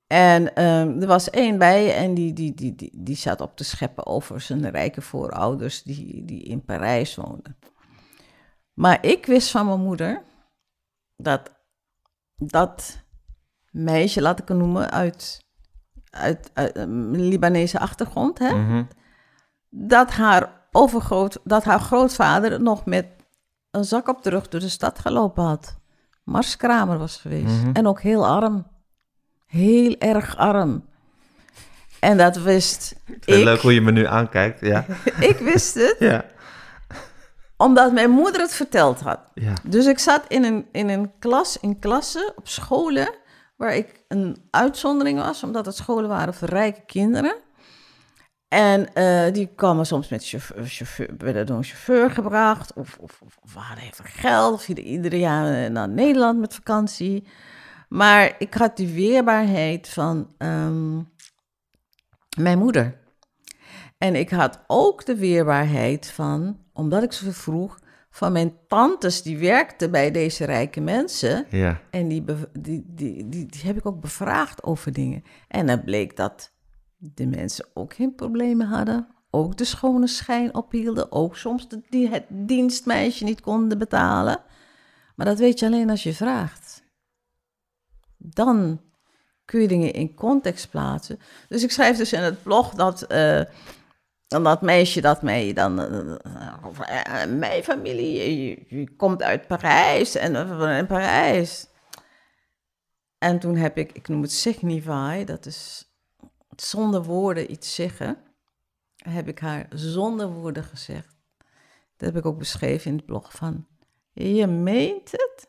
En ehm, er was één bij en die, die, die, die, die zat op te scheppen over zijn rijke voorouders die, die in Parijs woonden. Maar ik wist van mijn moeder dat dat meisje, laat ik het noemen, uit, uit, uit een Libanese achtergrond, hè, Mhm. dat, haar overgroot, dat haar grootvader nog met een zak op de rug door de stad gelopen had. Marskramer was geweest. Mhm. En ook heel arm. Heel erg arm. En dat wist ik. leuk hoe je me nu aankijkt. Ja. Ik wist het, Ja. omdat mijn moeder het verteld had. Ja. Dus ik zat in een, in een klas, in klassen, op scholen, waar ik een uitzondering was, omdat het scholen waren voor rijke kinderen. En eh, die kwamen soms met chauffeur, chauffeur, werden door een chauffeur gebracht, of, of, of, of hadden even geld, of ieder, ieder jaar eh, naar Nederland met vakantie. Maar ik had die weerbaarheid van ehm, mijn moeder. En ik had ook de weerbaarheid van, omdat ik zo vroeg, van mijn tantes die werkten bij deze rijke mensen. Ja. En die, die, die, die, die heb ik ook bevraagd over dingen. En dan bleek dat de mensen ook geen problemen hadden. Ook de schone schijn ophielden. Ook soms de, het dienstmeisje niet konden betalen. Maar dat weet je alleen als je vraagt. Dan kun je dingen in context plaatsen. Dus ik schrijf dus in het blog dat... dan dat meisje dat mij dan, eh, eh, mijn familie, je, komt uit Parijs en uh, in Parijs. En toen heb ik, ik noem het signify, dat is zonder woorden iets zeggen. Heb ik haar zonder woorden gezegd. Dat heb ik ook beschreven in het blog van, je meent het?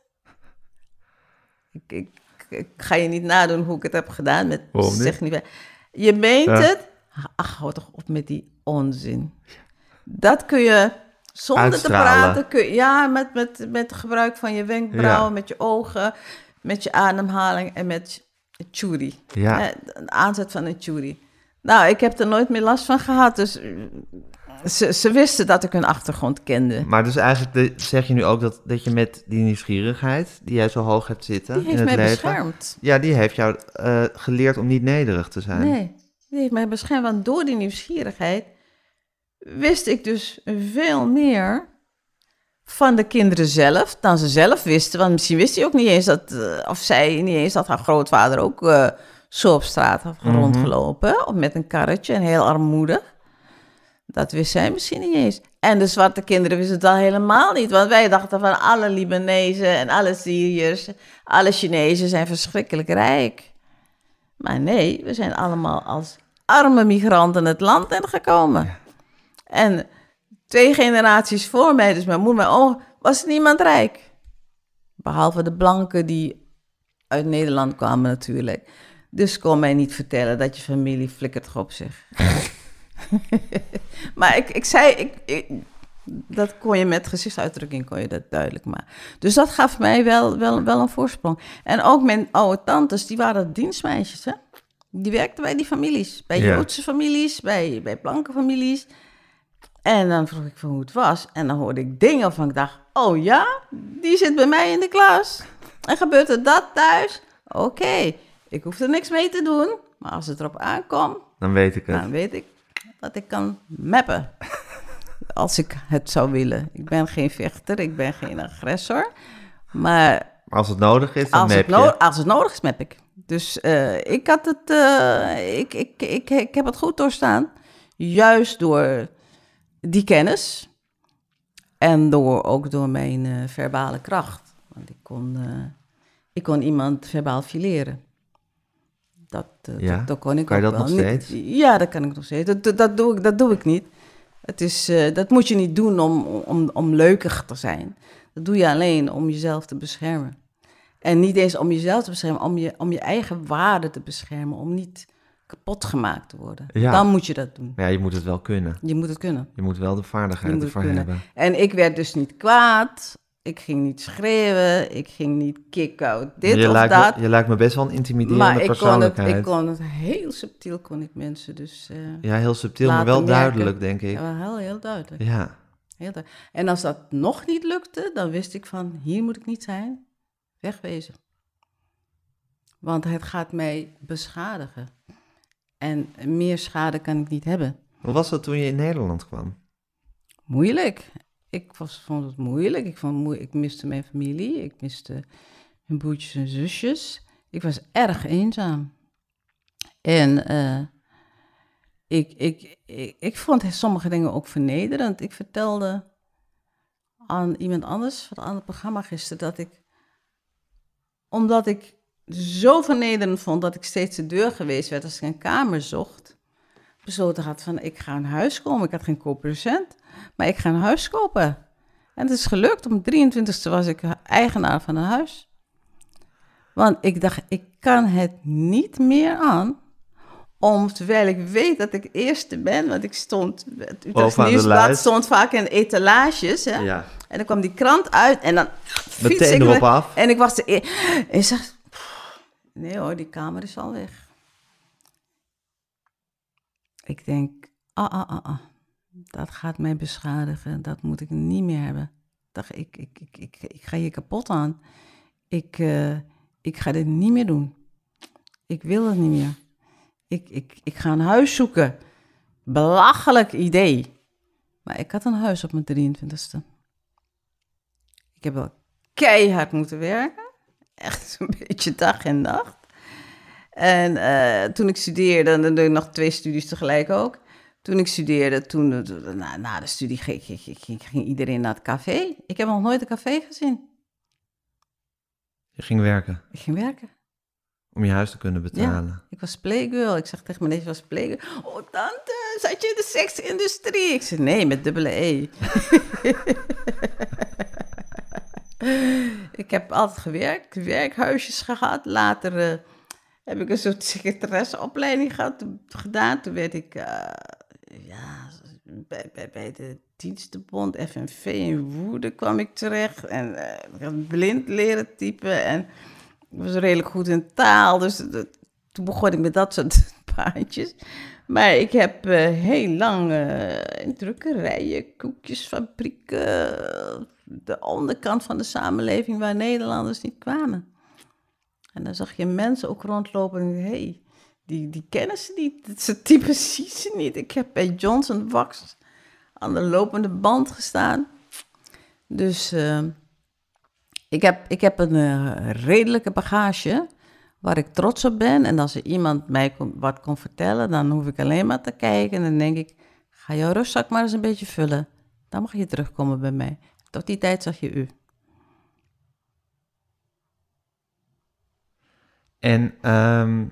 Ik, ik, ik ga je niet nadoen hoe ik het heb gedaan met Waarom niet? signify. Je meent Ja. het? Ach, hou toch op met die onzin. Dat kun je zonder Uitstralen. te praten. Kun, je- ja, met, met, met gebruik van je wenkbrauwen, Ja. met je ogen, met je ademhaling en met churi. Ja. Eh, Een aanzet van een churi. Nou, ik heb er nooit meer last van gehad. Dus eh, ze, ze wisten dat ik hun achtergrond kende. Maar dus eigenlijk de- zeg je nu ook dat, dat je met die nieuwsgierigheid die jij zo hoog hebt zitten Die heeft in het mij leven, beschermd. ja, die heeft jou eh, geleerd om niet nederig te zijn. Nee, die heeft mij beschermd. Want door die nieuwsgierigheid wist ik dus veel meer van de kinderen zelf dan ze zelf wisten. Want misschien wist hij ook niet eens dat, eh, of zij niet eens dat haar grootvader ook eh, zo op straat had Mhm. rondgelopen. Of met een karretje en heel armoedig. Dat wist zij misschien niet eens. En de zwarte kinderen wisten het al helemaal niet. Want wij dachten van alle Libanezen en alle Syriërs, alle Chinezen zijn verschrikkelijk rijk. Maar nee, we zijn allemaal als arme migranten het land ingekomen. En twee generaties voor mij, dus mijn moeder, mijn oom, was niemand rijk. Behalve de blanken die uit Nederland kwamen natuurlijk. Dus kon mij niet vertellen dat je familie flikkert op zich. maar ik, ik zei, ik, ik- dat kon je met gezichtsuitdrukking kon je dat duidelijk maken. Dus dat gaf mij wel, wel, wel een voorsprong. En ook mijn oude tantes, die waren dienstmeisjes, hè? Die werkten bij die families. Bij Ja. Joodse families, bij, bij blanke families. En dan vroeg ik van hoe het was. En dan hoorde ik dingen waarvan ik dacht... Oh ja, die zit bij mij in de klas. En gebeurt er dat thuis? Oké, ik hoef er niks mee te doen. Maar als het erop aankomt, Dan weet ik het. dan weet ik dat ik kan mappen. Als ik het zou willen. Ik ben geen vechter, ik ben geen agressor. Maar als het nodig is, dan als heb het, je. als het nodig is, map ik. Dus eh, ik had het, eh, ik, ik, ik, ik heb het goed doorstaan. Juist door die kennis. En door, ook door mijn eh, verbale kracht. Want ik kon, eh, ik kon iemand verbaal fileren. Dat, eh, Ja? dat, dat kon ik Kan je ook dat wel. nog Niet- steeds? ja, dat kan ik nog steeds. Dat, dat, doe, ik, dat doe ik niet. Het is, dat moet je niet doen om, om, om leukig te zijn. Dat doe je alleen om jezelf te beschermen. En niet eens om jezelf te beschermen, om je, om je eigen waarde te beschermen. Om niet kapot gemaakt te worden. Ja. Dan moet je dat doen. Maar ja, je moet het wel kunnen. Je moet het kunnen. Je moet wel de vaardigheid ervoor hebben. En ik werd dus niet kwaad. Ik ging niet schreeuwen. Ik ging niet kick-out dit je, of lijkt dat. Me, je lijkt me best wel een intimiderende maar ik kon, het, ik kon het heel subtiel, kon ik mensen dus... eh, Ja, heel subtiel, maar wel merken. duidelijk, denk ik. ja, wel heel, heel duidelijk. Ja. Heel duidelijk. En als dat nog niet lukte, dan wist ik van, hier moet ik niet zijn. Wegwezen. Want het gaat mij beschadigen. En meer schade kan ik niet hebben. Hoe was dat toen je in Nederland kwam? Moeilijk. Ik was, vond het moeilijk. Ik, vond, moe- ik miste mijn familie. Ik miste hun broertjes en zusjes. Ik was erg eenzaam. En eh, ik, ik, ik, ik vond sommige dingen ook vernederend. Ik vertelde aan iemand anders van aan het programma gisteren dat ik, omdat ik zo vernederend vond dat ik steeds de deur geweest werd als ik een kamer zocht, besloten had van ik ga een huis komen. Ik had geen co-procent, maar ik ga een huis kopen. En het is gelukt. Om 23ste was ik eigenaar van een huis. Want ik dacht, ik kan het niet meer aan. Om, terwijl ik weet dat ik eerste ben, want ik stond, het Nieuwsblad stond vaak in etalages. Hè? Ja. En dan kwam die krant uit en dan fiets Meteen ik erop af. En ik was de e- en ik zeg, nee hoor, die kamer is al weg. Ik denk, ah, ah, ah, ah, dat gaat mij beschadigen. Dat moet ik niet meer hebben. Dacht, ik, ik, ik, ik, ik ga hier kapot aan. Ik, eh, ik ga dit niet meer doen. Ik wil het niet meer. Ik, ik, ik ga een huis zoeken. Belachelijk idee. Maar ik had een huis op mijn 23ste. Ik heb wel keihard moeten werken. Echt een beetje dag en nacht. En eh, toen ik studeerde, en dan doe ik nog twee studies tegelijk ook. Toen ik studeerde, toen, eh, na, na de studie ging, ging, ging, ging iedereen naar het café. Ik heb nog nooit een café gezien. Je ging werken Ik ging werken. om je huis te kunnen betalen. Ik was playgirl. Ik zeg tegen mijn neef, was playgirl. Oh, tante, zat je in de seksindustrie? Ik zei, nee, met dubbele E. ik heb altijd gewerkt, werkhuisjes gehad. Later eh, heb ik een soort secretaresseopleiding gehad, gedaan. Toen werd ik eh, ja, bij, bij, bij de dienstenbond, FNV in Woerden kwam ik terecht. En eh, ik had blind leren typen en ik was redelijk goed in taal. Dus toen begon ik met dat soort baantjes. Maar ik heb heel lang in drukkerijen, koekjesfabrieken, de onderkant van de samenleving waar Nederlanders niet kwamen. En dan zag je mensen ook rondlopen en hey, die, die kennen ze niet. Ze typen zien ze niet. Ik heb bij Johnson Wax aan de lopende band gestaan. Dus eh, ik, heb, ik heb een eh, redelijke bagage waar ik trots op ben. En als er iemand mij wat kon vertellen, dan hoef ik alleen maar te kijken. En dan denk ik, ga jouw rugzak maar eens een beetje vullen. Dan mag je terugkomen bij mij. Tot die tijd zag je u. En ehm,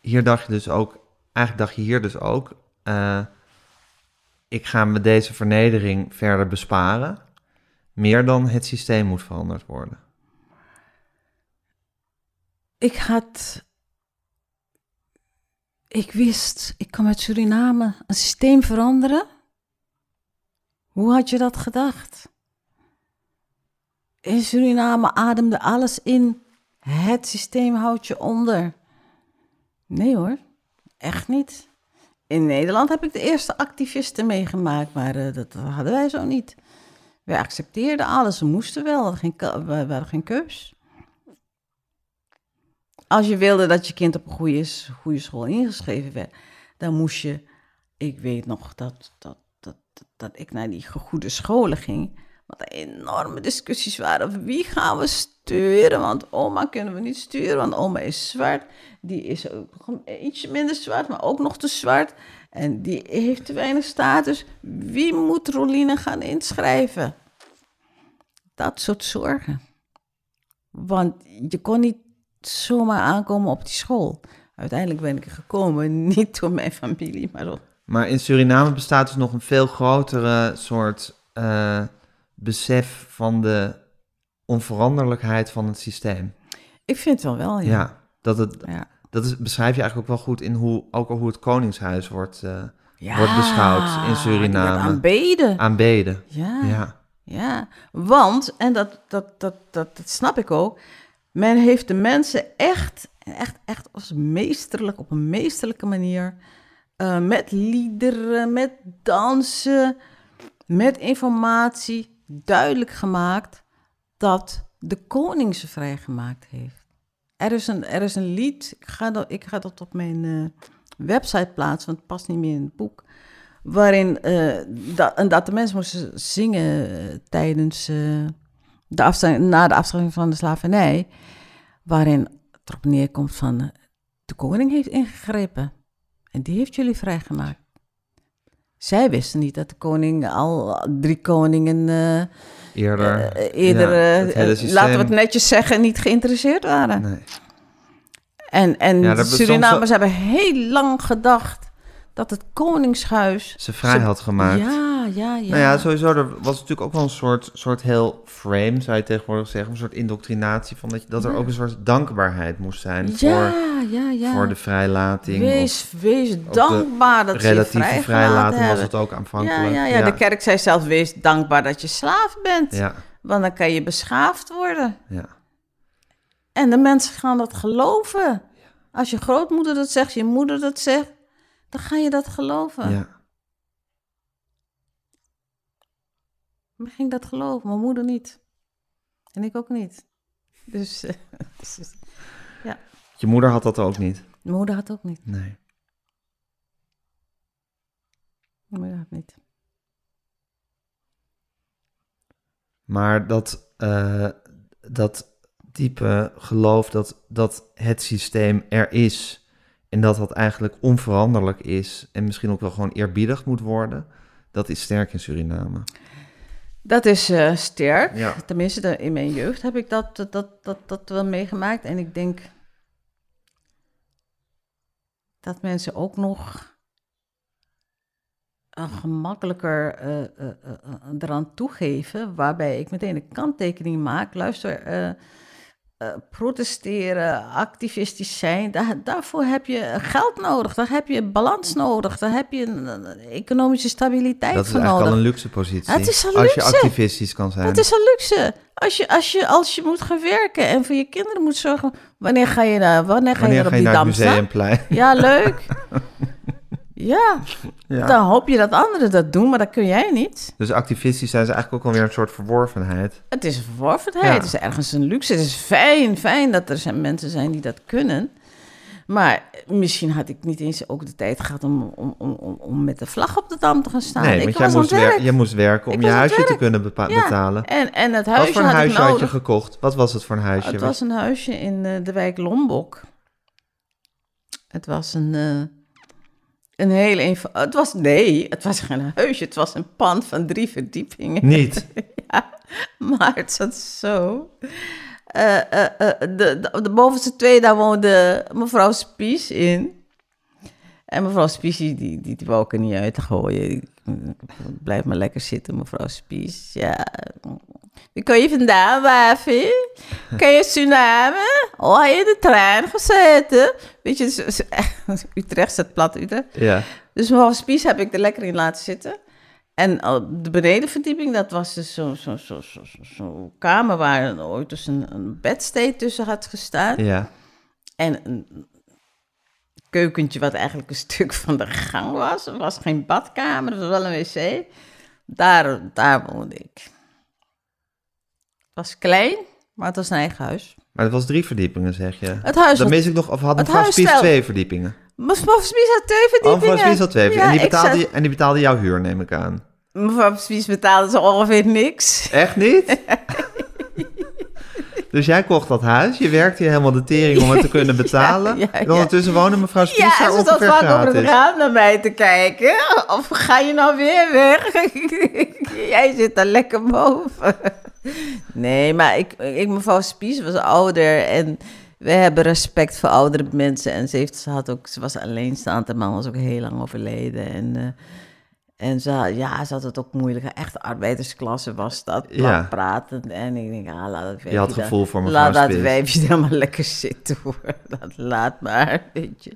hier dacht je dus ook, eigenlijk dacht je hier dus ook, eh, ik ga me deze vernedering verder besparen. Meer dan het systeem moet veranderd worden. Ik had. Ik wist, ik kan met Suriname een systeem veranderen. Hoe had je dat gedacht? In Suriname ademde alles in. Het systeem houdt je onder. Nee hoor, echt niet. In Nederland heb ik de eerste activisten meegemaakt, maar eh, dat hadden wij zo niet. Wij accepteerden alles, we moesten wel, we hadden we hadden geen keus. Als je wilde dat je kind op een goede, goede school ingeschreven werd, dan moest je. Ik weet nog dat, dat, dat, ik naar die goede scholen ging. Wat er enorme discussies waren wie gaan we sturen. Want oma kunnen we niet sturen, want oma is zwart. Die is ook een ietsje minder zwart, maar ook nog te zwart. En die heeft te weinig status. Wie moet Roline gaan inschrijven? Dat soort zorgen. Want je kon niet zomaar aankomen op die school. Uiteindelijk ben ik er gekomen, niet door mijn familie, maar door... Maar in Suriname bestaat dus nog een veel grotere soort eh, besef van de onveranderlijkheid van het systeem. Ik vind het wel wel, Ja, ja. dat, het, Ja. dat is, beschrijf je eigenlijk ook wel goed in hoe, ook al hoe het Koningshuis wordt eh, Ja, Wordt beschouwd in Suriname. aanbeden. aanbeden. Ja, Ja. ja. Want, en dat, dat, dat, dat, dat snap ik ook, men heeft de mensen echt, echt, echt als meesterlijk, op een meesterlijke manier, eh, met liederen, met dansen, met informatie, duidelijk gemaakt dat de koning ze vrijgemaakt heeft. Er is een, er is een lied, ik ga dat, ik ga dat op mijn eh, website plaatsen, want het past niet meer in het boek. Waarin eh, dat, dat de mensen moesten zingen tijdens de na de afschaffing van de slavernij, waarin het erop neerkomt van de koning heeft ingegrepen en die heeft jullie vrijgemaakt. Zij wisten niet dat de koning al drie koningen eh, Eerder. eh, eerder, Ja, eh, laten we het netjes zeggen, niet geïnteresseerd waren. Nee. En, en Ja, Surinamers hebben heel lang gedacht dat het koningshuis... Ze vrij had gemaakt. Ja, ja, ja. Nou ja, sowieso, er was natuurlijk ook wel een soort, soort heel frame, zou je tegenwoordig zeggen, een soort indoctrinatie van dat, je, dat er Ja. ook een soort dankbaarheid moest zijn ja, voor, ja, ja. voor de vrijlating. of Wees, wees dankbaar dat ze je relatieve vrijlating was het ook Ja, aanvankelijk. ja, ja, de kerk zei zelf, wees dankbaar dat je slaaf bent. ja, Want dan kan je beschaafd worden. ja. En de mensen gaan dat geloven. Als je grootmoeder dat zegt, je moeder dat zegt, dan ga je dat geloven. ja. Maar ging dat geloven, mijn moeder niet. En ik ook niet. Dus eh, dus- Je moeder had dat ook niet. mijn moeder had ook niet. Nee. Mijn moeder had niet. Maar dat, eh, dat diepe geloof dat, dat het systeem er is en dat dat eigenlijk onveranderlijk is en misschien ook wel gewoon eerbiedig moet worden, dat is sterk in Suriname. Dat is eh, sterk. Ja. Tenminste, de- in mijn jeugd heb ik dat, dat, dat, dat, wel meegemaakt. En ik denk dat mensen ook nog een gemakkelijker eh, eh, eh, eraan toegeven. Waarbij ik meteen een kanttekening maak. Luister, eh, protesteren, activistisch zijn, daar, daarvoor heb je geld nodig. Daar heb je balans nodig. Daar heb je een, een economische stabiliteit Dat is voor eigenlijk nodig. al een luxe positie. Het is een Als je activistisch kan zijn. Dat is een luxe. Als je, als, je, als je moet gaan werken en voor je kinderen moet zorgen. Wanneer ga je, naar, wanneer ga Wanneer je ga op die naar het dam staan? museumplein? Ja, leuk. ja, Ja. dan hoop je dat anderen dat doen, maar dat kun jij niet. Dus activistisch zijn ze eigenlijk ook alweer een soort verworvenheid. Het is een verworvenheid, Ja. het is ergens een luxe. Het is fijn, fijn dat er zijn mensen zijn die dat kunnen. Maar misschien had ik niet eens ook de tijd gehad om, om, om, om, om met de vlag op de dam te gaan staan. nee, ik want jij moest, werk. je moest werken om je huisje te kunnen Ja, betalen. En, en het Wat huisje voor een had huisje had je gekocht? Wat was het voor een huisje? Het was een huisje in eh, de wijk Lombok. Het was een, eh, een heel eenvoudig... Het was, nee, het was geen huisje. Het was een pand van drie verdiepingen. Niet. ja, maar het zat zo... Eh, eh, eh, de, de, de bovenste twee, daar woonde mevrouw Spies in. En mevrouw Spies, die, die, die, wou ik er niet uit gooien. Ik- Blijf maar lekker zitten, mevrouw Spies. Ja. Kan je vandaan, wafie? Kan je Suriname? Oh, je in de trein gezeten? Weet je, dus- dus- Utrecht staat plat Utrecht. Ja. Dus mevrouw Spies heb ik er lekker in laten zitten. En op de benedenverdieping, dat was dus zo'n zo, zo, zo, zo, zo kamer waar ooit dus een, een bedstee tussen had gestaan. Ja. En een keukentje wat eigenlijk een stuk van de gang was. Er was geen badkamer, het was wel een wc. Daar, daar woonde ik. Was klein, maar het was een eigen huis. Maar het was drie verdiepingen, zeg je. Het huis Dan mis ik nog, of had mevrouw Spies twee verdiepingen? Mevrouw Spies had twee Oh, verdiepingen. mevrouw Spies had twee verdiepingen. Ja, en, die betaalde, zat- en die betaalde jouw huur, neem ik aan. Mevrouw Spies betaalde ze ongeveer niks. Echt niet? dus jij kocht dat huis, je werkte hier helemaal de tering om het te kunnen betalen. ja, en ja. ondertussen woonde mevrouw Spies Ja, daar ze ongeveer vaak over het gratis. raam naar mij te kijken. Of ga je nou weer weg? Jij zit daar lekker boven. Nee, maar ik, ik mevrouw Spies was ouder en we hebben respect voor oudere mensen. En ze, heeft, ze, had ook, ze was alleenstaand, de man was ook heel lang overleden. En, eh, en ze, had- ja, ze had het ook moeilijk. Echt arbeidersklasse was dat, Ja. pratend. En ik denk, ah, laat dat Je had wijfje gevoel daar- voor mevrouw Laat dat wijfje dan maar lekker zitten hoor. Dat laat maar, weet je.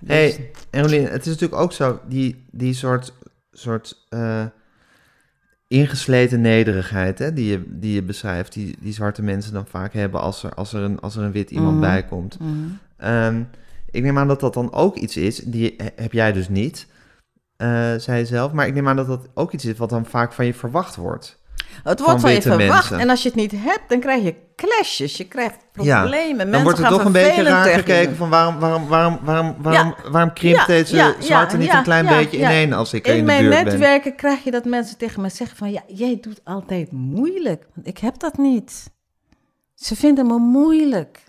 Dus- hey, Evelien, het is natuurlijk ook zo, die, die soort, soort eh, ingesleten nederigheid hè, die, je, die je beschrijft, die, die zwarte mensen dan vaak hebben als er, als er, een, als er een wit iemand Mhm. bij komt. Mhm. Ehm, ik neem aan dat dat dan ook iets is, die he- heb jij dus niet, eh, zei je zelf, maar ik neem aan dat dat ook iets is wat dan vaak van je verwacht wordt. Het van wordt van je verwacht. En als je het niet hebt, dan krijg je clashes. Je krijgt problemen. dan Mensen wordt er gaan toch een beetje raar gekeken van waarom, waarom, waarom, waarom, waarom, waarom krimpt Ja, deze ja, zwarte ja, niet ja, een klein ja, beetje ja. ineen als ik In in de mijn buurt ben? netwerken krijg je dat mensen tegen me zeggen van... Ja, jij doet altijd moeilijk. Want ik heb dat niet. Ze vinden me moeilijk.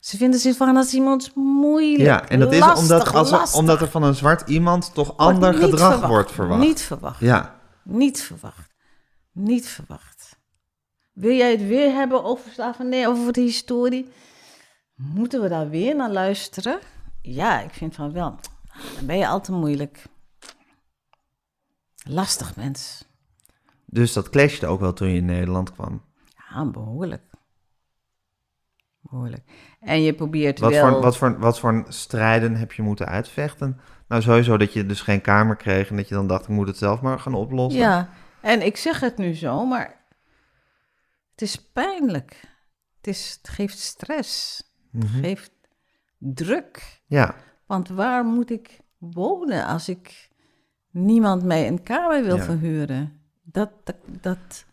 Ze vinden Sylvana Simons moeilijk. Ja, en dat is lastig, omdat, als er, omdat er van een zwart iemand toch Wordt ander gedrag verwacht. wordt verwacht. Niet verwacht. Ja, Niet verwacht. Niet verwacht. Wil jij het weer hebben over slavernij, over de historie? Moeten we daar weer naar luisteren? Ja, ik vind van wel. Dan ben je al te moeilijk. Lastig mens. dus dat clashte ook wel toen je in Nederland kwam. Ja, behoorlijk. Behoorlijk. En je probeert Wat wel... voor, wat, voor, wat voor strijden heb je moeten uitvechten? Nou, sowieso dat je dus geen kamer kreeg en dat je dan dacht, ik moet het zelf maar gaan oplossen. Ja, en ik zeg het nu zo, maar het is pijnlijk. Het, is, het geeft stress. Het Mhm. geeft druk. Ja, Want waar moet ik wonen als ik niemand mij een kamer wil Ja. verhuren? Dat, dat, dat.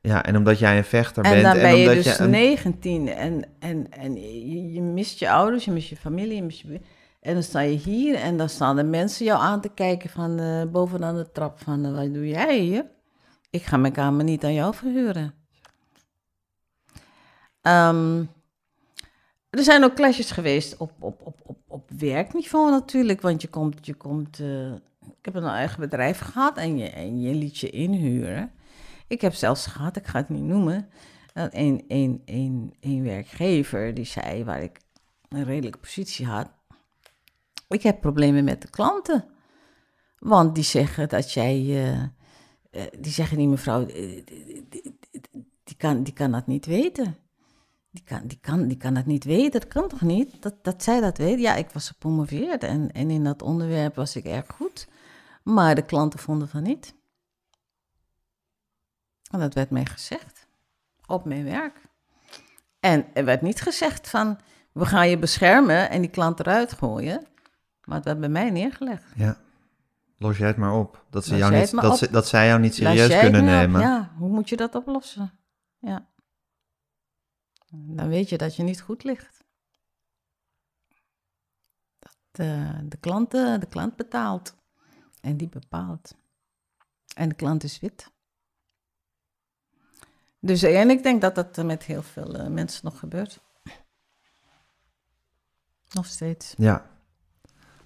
ja, en omdat jij een vechter En bent dan en ben je omdat dus je een, 19 en, en, en je, je mist je ouders, je mist je familie, je mist je... En dan sta je hier en dan staan de mensen jou aan te kijken van eh, bovenaan de trap van, eh, wat doe jij hier? Ik ga mijn kamer niet aan jou verhuren. Ehm, er zijn ook clashes geweest op, op, op, op, op werkniveau natuurlijk, want je komt, je komt eh, ik heb een eigen bedrijf gehad en je, en je liet je inhuren. Ik heb zelfs gehad, ik ga het niet noemen, een, een, een, een werkgever die zei waar ik een redelijke positie had, ik heb problemen met de klanten. Want die zeggen dat jij, eh, eh, die zeggen die mevrouw, eh, die kan, die kan dat niet weten. Die kan, die, kan, die kan dat niet weten, dat kan toch niet? Dat, dat zij dat weet. Ja, ik was gepromoveerd en, en in dat onderwerp was ik erg goed. Maar de klanten vonden van niet. En dat werd mij gezegd. Op mijn werk. En er werd niet gezegd van, we gaan je beschermen en die klant eruit gooien. Maar het werd bij mij neergelegd. ja, los jij het maar op. Dat, ze Los jou niet, dat, ze, dat zij jou niet serieus kunnen op. nemen. Ja, hoe moet je dat oplossen? Ja. Dan weet je dat je niet goed ligt. Dat eh, de, klant, de klant betaalt. En die bepaalt. En de klant is wit. Dus eh, en ik denk dat dat eh, met heel veel mensen nog gebeurt. Nog steeds. Ja.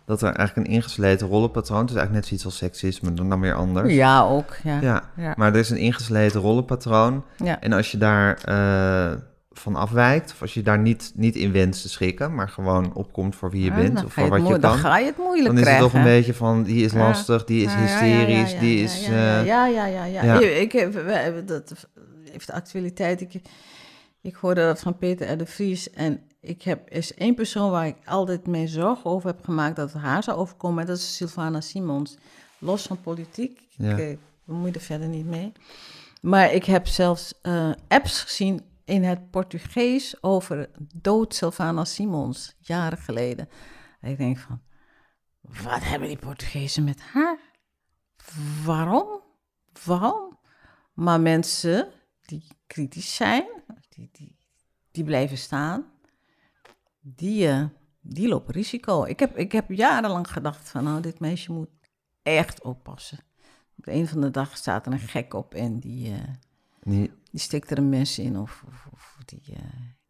Dat er eigenlijk een ingesleten rollenpatroon, het is eigenlijk net zoiets als seksisme, dan, dan weer anders. Ja, ook. Ja. Ja, Ja. maar er is een ingesleten rollenpatroon. Ja. En als je daar eh, van afwijkt, of als je daar niet, niet in wenst te schikken, maar gewoon opkomt voor wie je Ja, bent, of voor wat je kan, Dan ga je het moeilijk dan is het toch een beetje van, die is lastig, die is hysterisch, ja, die is... Ja, ja, ja, ja, ja. ja. ja. Ik, ik heb, we hebben dat heeft de actualiteit. Ik, ik hoorde dat van Peter R. de Vries. En ik heb is één persoon waar ik altijd mee zorgen over heb gemaakt dat het haar zou overkomen. En dat is Sylvana Simons. Los van politiek. Ja. Ik eh, bemoei er verder niet mee. Maar ik heb zelfs eh, apps gezien in het Portugees over dood Sylvana Simons, jaren geleden. En ik denk van, wat hebben die Portugezen met haar? Waarom? Waarom? Maar mensen die kritisch zijn, die, die, die blijven staan, die, eh, die lopen risico. Ik heb, ik heb jarenlang gedacht van, nou, dit meisje moet echt oppassen. Op de een van de dag staat er een gek op en die, eh, niet- die stikt er een mes in of, of, of die, eh,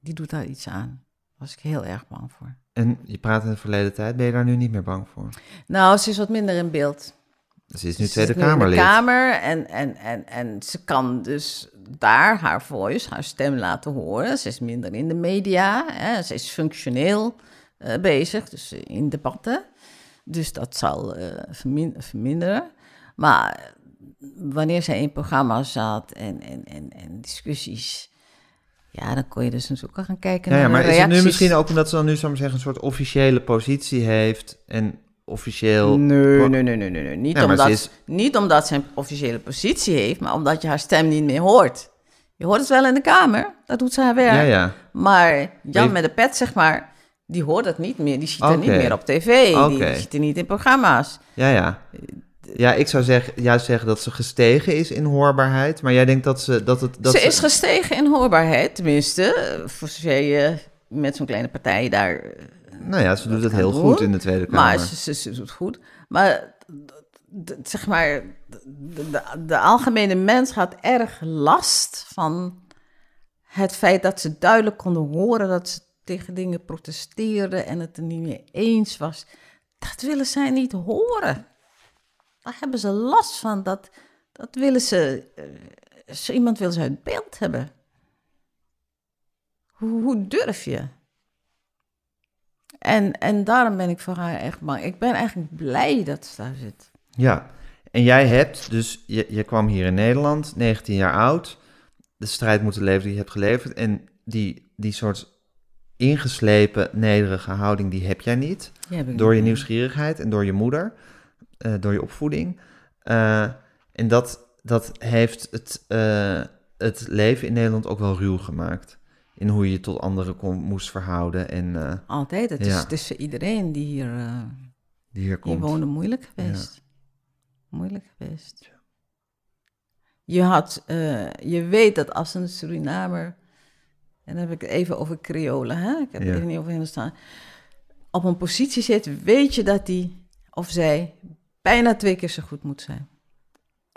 die doet daar iets aan. Daar was ik heel erg bang voor. en je praat in de verleden tijd, ben je daar nu niet meer bang voor? Nou, ze is wat minder in beeld. Ze is nu Ze Tweede Kamerlid. de Kamer en, en, en, en ze kan dus daar haar voice, haar stem laten horen. Ze is minder in de media. Hè. Ze is functioneel eh, bezig, dus in debatten. Dus dat zal eh, vermin- verminderen. Maar wanneer zij in programma's zat en, en, en, en discussies... Ja, dan kon je dus natuurlijk ook gaan kijken Ja, ja, naar maar de is het nu misschien ook omdat ze dan nu, zou ik zeggen, een soort officiële positie heeft en officieel... Nee, nee, nee, nee, nee, nee. Niet, Ja, omdat, ze is- niet omdat ze een officiële positie heeft, maar omdat je haar stem niet meer hoort. Je hoort het wel in de kamer, dat doet ze haar werk. Ja, ja. Maar Jan met de pet, zeg maar, die hoort het niet meer. Die ziet er niet meer op tv. Oké. Die ziet er niet in programma's. Ja, ja. Ja, ik zou zeggen, juist zeggen dat ze gestegen is in hoorbaarheid. Maar jij denkt dat ze... Dat het, dat ze is gestegen in hoorbaarheid, tenminste. Voor zover je met zo'n kleine partij daar... Nou ja, ze doet het heel doen. goed in de Tweede Kamer. Maar ze, ze, ze doet het goed. Maar zeg maar, de, de, de algemene mens had erg last van het feit dat ze duidelijk konden horen dat ze tegen dingen protesteerden en het er niet mee eens was. Dat willen zij niet horen. Daar hebben ze last van. Dat, dat willen ze. eh, iemand wil ze uit beeld hebben. Hoe, hoe durf je? En, en daarom ben ik voor haar echt bang. Ik ben eigenlijk blij dat ze daar zit. Ja, en jij hebt dus, je, je kwam hier in Nederland, 19 jaar oud, de strijd moeten leveren die je hebt geleverd. En die, die soort ingeslepen, nederige houding, die heb jij niet. Die heb ik Door je nieuwsgierigheid en door je moeder, eh, door je opvoeding. Eh, en dat, dat heeft het, eh, het leven in Nederland ook wel ruw gemaakt. In hoe je je tot anderen kon, moest verhouden en eh, Altijd. Het, is, Ja. het is voor iedereen die hier, eh die hier komt. woonde moeilijk geweest. Moeilijk geweest. Je, had, eh, je weet dat als een Surinamer, en dan heb ik het even over Creolen, hè? ik heb het even niet over hen staan, op een positie zit, weet je dat die of zij bijna twee keer zo goed moet zijn.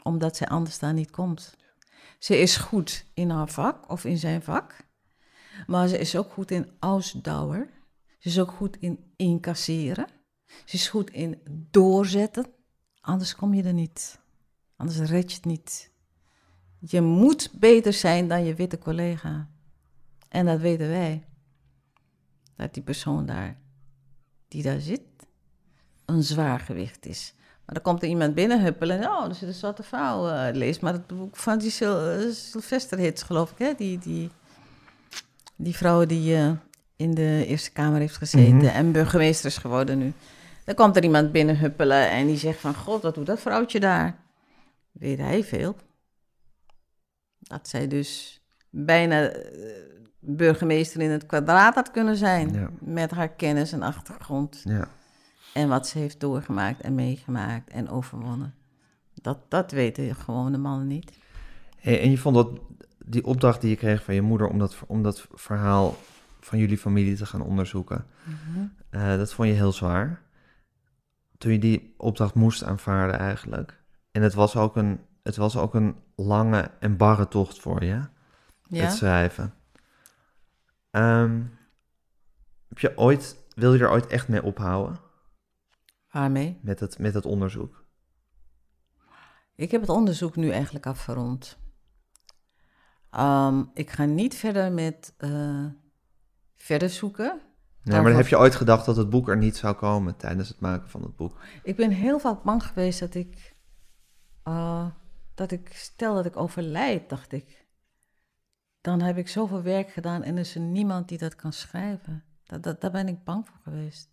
Omdat zij anders daar niet komt. Ze is goed in haar vak of in zijn vak, maar ze is ook goed in ausdauer. Ze is ook goed in incasseren. Ze is goed in doorzetten. Anders kom je er niet. Anders red je het niet. Je moet beter zijn dan je witte collega. En dat weten wij. Dat die persoon daar, die daar zit, een zwaar gewicht is. Maar dan komt er iemand binnen huppelen en oh, er zit een zwarte vrouw. eh lees maar het boek van die eh, Sylvester Hits, geloof ik, hè? Die, die, die vrouw die eh, in de Eerste Kamer heeft gezeten Mhm. en burgemeester is geworden nu. Dan komt er iemand binnen huppelen en die zegt van... God, wat doet dat vrouwtje daar? Weet hij veel. Dat zij dus bijna eh, burgemeester in het kwadraat had kunnen zijn... Ja. met haar kennis en achtergrond. Ja. En wat ze heeft doorgemaakt en meegemaakt en overwonnen. Dat, dat weten gewone mannen niet. En je vond dat die opdracht die je kreeg van je moeder om dat, om dat verhaal van jullie familie te gaan onderzoeken, eh, dat vond je heel zwaar. Toen je die opdracht moest aanvaarden eigenlijk. En het was ook een, het was ook een lange en barre tocht voor je, Ja? het schrijven. Ehm, heb je ooit, wil je er ooit echt mee ophouden Waarmee? met het, met het onderzoek? Ik heb het onderzoek nu eigenlijk afgerond. Ehm, ik ga niet verder met eh, verder zoeken. Nee, maar heb je ooit gedacht dat het boek er niet zou komen tijdens het maken van het boek? Ik ben heel vaak bang geweest dat ik, eh, dat ik, stel dat ik overlijd, dacht ik. Dan heb ik zoveel werk gedaan en er is er niemand die dat kan schrijven. Dat, dat, daar ben ik bang voor geweest.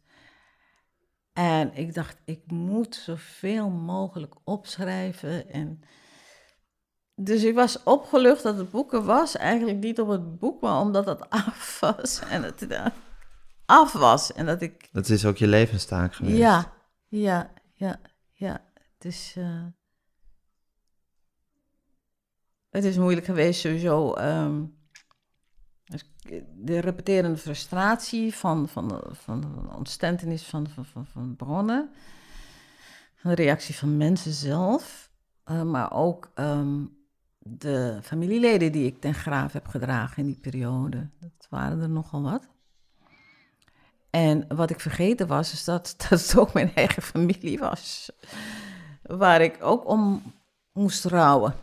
En ik dacht, ik moet zoveel mogelijk opschrijven. En dus ik was opgelucht dat het boek er was. Eigenlijk niet op het boek, maar omdat het af was. En het eh, af was. En dat ik Dat is ook je levenstaak geweest. ja, ja, ja, ja. Het is, eh, het is moeilijk geweest sowieso. ehm, dus de repeterende frustratie van, van, van de ontstentenis van, van, van, van bronnen. Van de reactie van mensen zelf. eh, maar ook ehm, de familieleden die ik ten graaf heb gedragen in die periode. Dat waren er nogal wat. En wat ik vergeten was, is dat, dat het ook mijn eigen familie was. Waar ik ook om moest rouwen.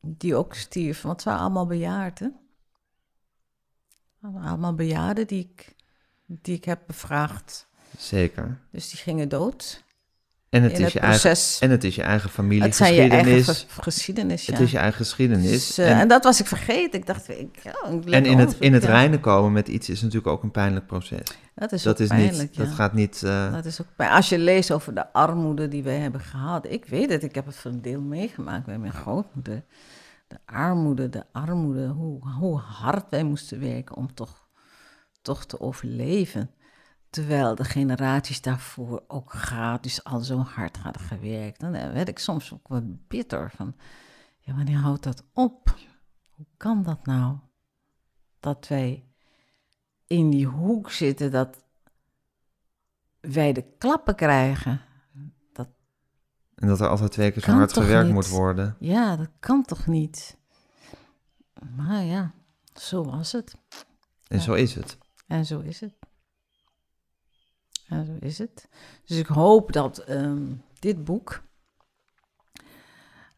Die ook stierf, want het waren allemaal bejaarden. Allemaal bejaarden die ik, die ik heb bevraagd. Zeker. Dus die gingen dood En het, in is, het je eigen, en het is je eigen het zijn je eigen familiegeschiedenis. ge- geschiedenis, ja. Het is je eigen geschiedenis. Dus, eh, en, en, dat was ik vergeten. Ik dacht, ik, en in het, in het reinen komen met iets is natuurlijk ook een pijnlijk proces. Dat is dat ook is pijnlijk, niet, ja. dat gaat niet. eh, Dat is ook als je leest over de armoede die wij hebben gehad. Ik weet het, ik heb het voor een deel meegemaakt bij mijn grootmoeder. De armoede, de armoede, hoe, hoe hard wij moesten werken om toch, toch te overleven. Terwijl de generaties daarvoor ook gratis al zo hard hadden gewerkt. Dan eh, werd ik soms ook wat bitter van, ja, wanneer houdt dat op? Hoe kan dat nou? Dat wij in die hoek zitten, dat wij de klappen krijgen. En dat er altijd twee keer zo hard gewerkt niet? moet worden. Ja, dat kan toch niet? Maar ja, zo was het. En Ja. zo is het. En zo is het. En zo is het. Dus ik hoop dat ehm, dit boek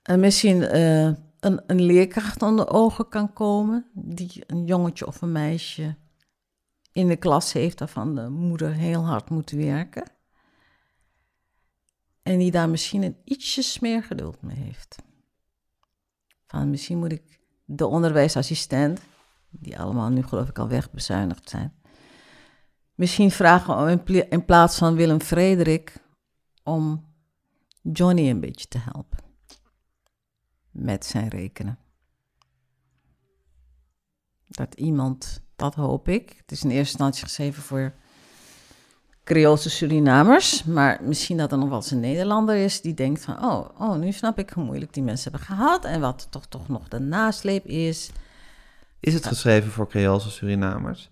eh, misschien eh, een, een leerkracht onder ogen kan komen, die een jongetje of een meisje in de klas heeft waarvan de moeder heel hard moet werken. En die daar misschien een ietsjes meer geduld mee heeft. Van misschien moet ik de onderwijsassistent, die allemaal nu geloof ik al wegbezuinigd zijn, misschien vragen pla- in plaats van Willem Frederik om Johnny een beetje te helpen met zijn rekenen. Dat iemand, dat hoop ik. Het is in eerste instantie geschreven voor Creoolse Surinamers, maar misschien dat er nog wel eens een Nederlander is die denkt van, oh, oh, nu snap ik hoe moeilijk die mensen hebben gehad en wat toch, toch nog de nasleep is. Is het geschreven voor Creoolse Surinamers?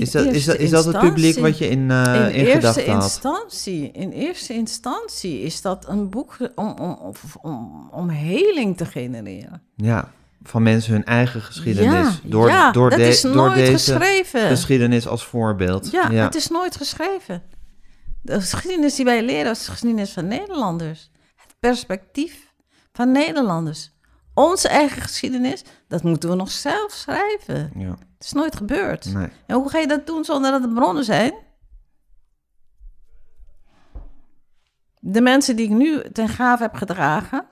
Is dat, is, dat, is dat het publiek wat je in, eh in, in, eerste instantie, in eerste instantie is dat een boek om, om, om, om, heling te genereren. Ja, van mensen hun eigen geschiedenis. door ja, door, dat de- is door nooit deze geschreven. geschiedenis als voorbeeld. Ja, het is nooit geschreven. De geschiedenis die wij leren is de geschiedenis van Nederlanders. Het perspectief van Nederlanders. Onze eigen geschiedenis, dat moeten we nog zelf schrijven. Ja, Het is nooit gebeurd. nee. En hoe ga je dat doen zonder dat er bronnen zijn? De mensen die ik nu ten gave heb gedragen,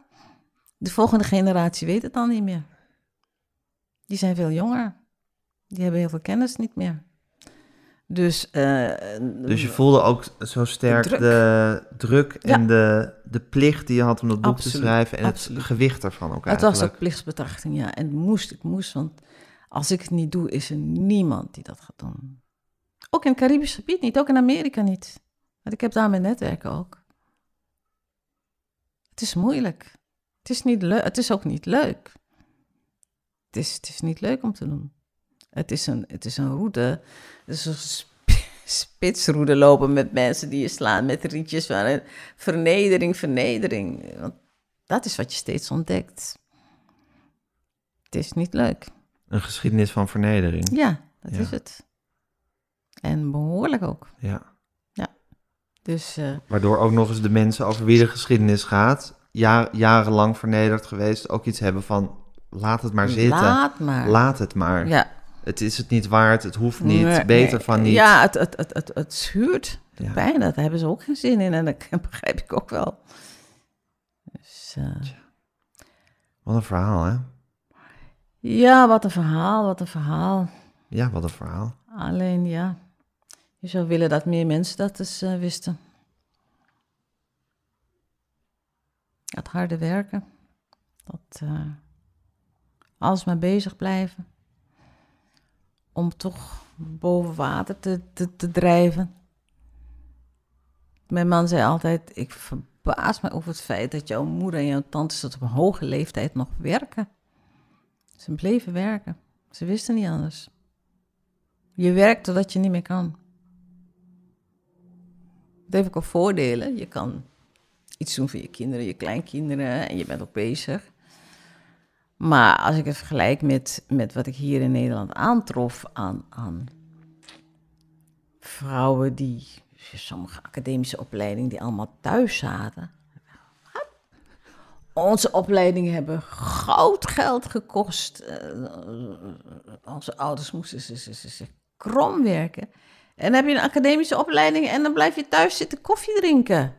de volgende generatie weet het dan niet meer. Die zijn veel jonger. Die hebben heel veel kennis niet meer. Dus, eh, Dus je voelde ook zo sterk druk. de druk Ja. en de, de plicht die je had om dat boek te schrijven en absoluut. het gewicht ervan ook het eigenlijk. was ook plichtsbetrachting, ja. En moest, ik moest, want als ik het niet doe, is er niemand die dat gaat doen. Ook in het Caribisch gebied niet, ook in Amerika niet. Want ik heb daar mijn netwerken ook. Het is moeilijk. Het is, niet leuk. het is ook niet leuk. Het is, het is niet leuk om te doen. Het is een, het is een route. Het is een sp- spitsroede lopen met mensen die je slaan met rietjes van vernedering, vernedering. Want dat is wat je steeds ontdekt. Het is niet leuk. Een geschiedenis van vernedering. Ja, dat Ja. is het. En behoorlijk ook. Ja. Dus eh, Waardoor ook nog eens de mensen over wie de geschiedenis gaat, ja, jarenlang vernederd geweest, ook iets hebben van laat het maar zitten. laat maar. Laat het maar. Ja. Het is het niet waard, het hoeft niet, Nee, beter van niet. Ja, het, het, het, het, het schuurt. Ja. pijn, daar hebben ze ook geen zin in. En dat begrijp ik ook wel. Dus, eh, Wat een verhaal, hè? ja, wat een verhaal, wat een verhaal. Ja, wat een verhaal. Alleen ja, je zou willen dat meer mensen dat eens eh, wisten. Het harde werken. Dat eh alles maar bezig blijven. Om toch boven water te, te, te drijven. Mijn man zei altijd, ik verbaas me over het feit dat jouw moeder en jouw tantes tot op een hoge leeftijd nog werken. Ze bleven werken. Ze wisten niet anders. Je werkt totdat je niet meer kan. Dat heeft ook wel voordelen. Je kan iets doen voor je kinderen, je kleinkinderen en je bent ook bezig. Maar als ik het vergelijk met, met wat ik hier in Nederland aantrof aan, aan vrouwen die, sommige academische opleidingen, die allemaal thuis zaten. Onze opleidingen hebben goud geld gekost. Eh, onze ouders moesten ze, ze, ze, ze krom werken. En dan heb je een academische opleiding en dan blijf je thuis zitten koffie drinken.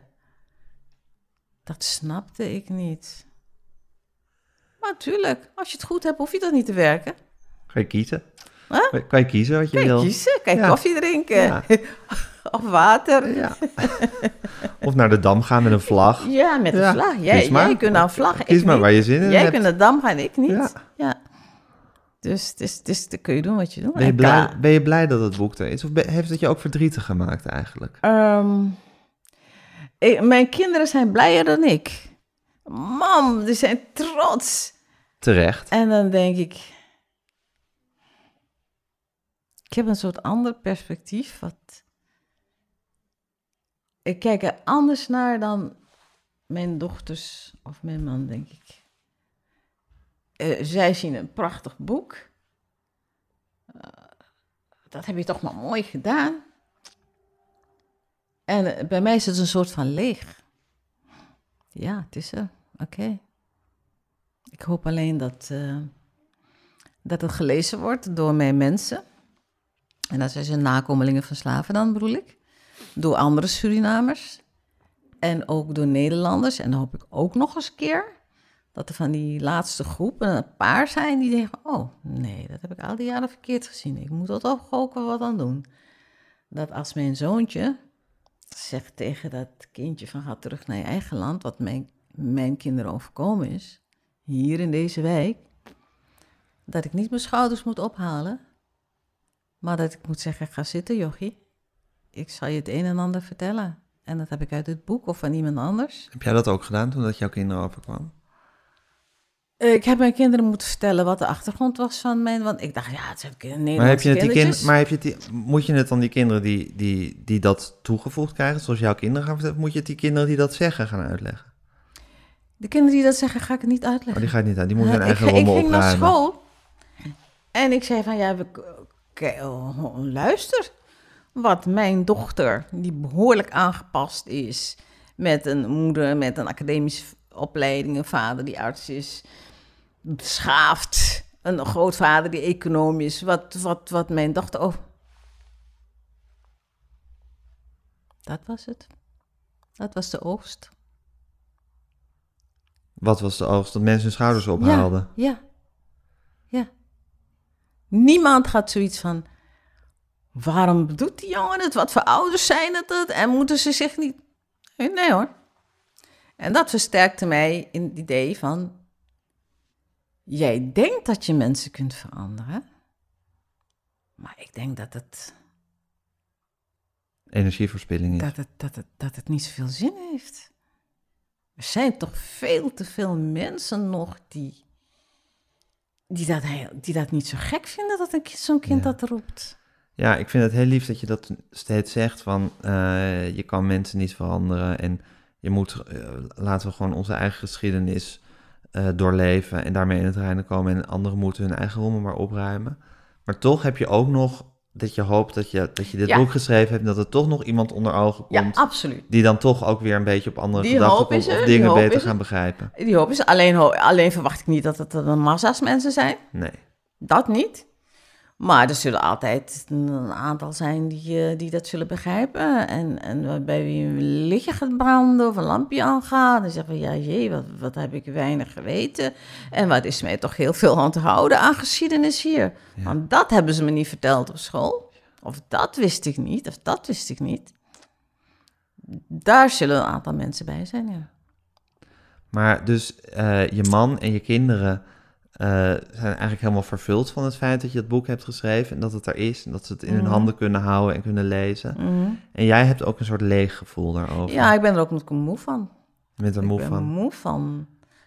Dat snapte ik niet. Natuurlijk, als je het goed hebt, hoef je dat niet te werken. Kan je kiezen? Huh? Kan- Kan je kiezen wat je Kan je wil? kiezen, kan je Ja. koffie drinken. Ja. of water. Ja. of naar de dam gaan met een vlag. Ja, met een vlag. Jij, kies jij kunt nou vlaggen. Kies ik maar niet. waar je zin in Jij hebt. kunt naar de dam gaan, ik niet. Ja. Dus, dus, dus dan kun je doen wat je doet. Ben je, blij, ben je blij dat het boek er is? Of heeft het je ook verdrietig gemaakt eigenlijk? Ehm, ik- mijn kinderen zijn blijer dan ik. Mam, die zijn trots. Terecht. En dan denk ik... Ik heb een soort ander perspectief. Wat... Ik kijk er anders naar dan mijn dochters of mijn man, denk ik. Eh, zij zien een prachtig boek. Eh, dat heb je toch maar mooi gedaan. En eh, bij mij is het een soort van leeg. Ja, het is er. Oké. Ik hoop alleen dat, eh, dat het gelezen wordt door mijn mensen. En dat zijn nakomelingen van slaven dan, bedoel ik. Door andere Surinamers. En ook door Nederlanders. En dan hoop ik ook nog eens een keer dat er van die laatste groep een paar zijn die denken... oh, nee, dat heb ik al die jaren verkeerd gezien. Ik moet toch ook wel wat aan doen. Dat als mijn zoontje zegt tegen dat kindje van... ga terug naar je eigen land, wat mijn, mijn kinderen overkomen is... hier in deze wijk... dat ik niet mijn schouders moet ophalen... maar dat ik moet zeggen, ga zitten jochie. Ik zal je het een en ander vertellen. En dat heb ik uit het boek of van iemand anders. Heb jij dat ook gedaan toen dat jouw kinderen overkwam? Ik heb mijn kinderen moeten vertellen wat de achtergrond was van mijn... Want ik dacht, ja, het zijn Nederlandse Maar heb je het die kind, maar heb je die, moet je het dan die kinderen die, die, die dat toegevoegd krijgen, zoals jouw kinderen gaan vertellen, moet je het die kinderen die dat zeggen gaan uitleggen? De kinderen die dat zeggen, ga ik het niet Oh, uitleggen. die ga je niet uit, die moeten hun ik, eigen ik rommel ging naar school en ik zei van, ja, we, oh, luister. Wat mijn dochter, die behoorlijk aangepast is... met een moeder met een academische opleiding, een vader die arts is... beschaafd, een grootvader die econoom is... wat, wat, wat mijn dochter... Oh. Dat was het. Dat was de oogst. Wat was de oogst? Dat mensen hun schouders ophaalden. Ja, ja, ja. Niemand gaat zoiets van... Waarom doet die jongen het? Wat voor ouders zijn het? het? En moeten ze zich niet... Nee, nee hoor. En dat versterkte mij in het idee van... Jij denkt dat je mensen kunt veranderen. Maar ik denk dat het, Energieverspilling is. dat het, dat het, dat het niet zoveel zin heeft. Er zijn toch veel te veel mensen nog die, die, dat, heel- die dat niet zo gek vinden dat een kind- zo'n kind Ja. dat roept. Ja, ik vind het heel lief dat je dat steeds zegt van eh, je kan mensen niet veranderen en je moet, eh, laten we gewoon onze eigen geschiedenis eh, doorleven en daarmee in het reinen komen en anderen moeten hun eigen rommel maar opruimen. Maar toch heb je ook nog dat je hoopt dat je, dat je dit Ja. boek geschreven hebt en dat er toch nog iemand onder ogen Ja, komt absoluut. die dan toch ook weer een beetje op andere Die gedachten hoop komt is er, of dingen beter er. gaan begrijpen. Die hoop is alleen, alleen verwacht ik niet dat het een massa's mensen zijn. Nee. Dat niet. Maar er zullen altijd een aantal zijn die, eh, die dat zullen begrijpen. En, en bij wie een lichtje gaat branden of een lampje aangaat. En zeggen van, ja jee, wat, wat heb ik weinig geweten. En wat is mij toch heel veel aan te houden aan geschiedenis hier. Want dat hebben ze me niet verteld op school. Of dat wist ik niet, of dat wist ik niet. Daar zullen een aantal mensen bij zijn, ja. Maar dus eh, je man en je kinderen eh, zijn eigenlijk helemaal vervuld van het feit dat je het boek hebt geschreven en dat het er is en dat ze het in hun Mhm. handen kunnen houden en kunnen lezen. Mhm. En jij hebt ook een soort leeg gevoel daarover. Ja, ik ben er ook nog moe van. Met een ik moe ben van. moe van.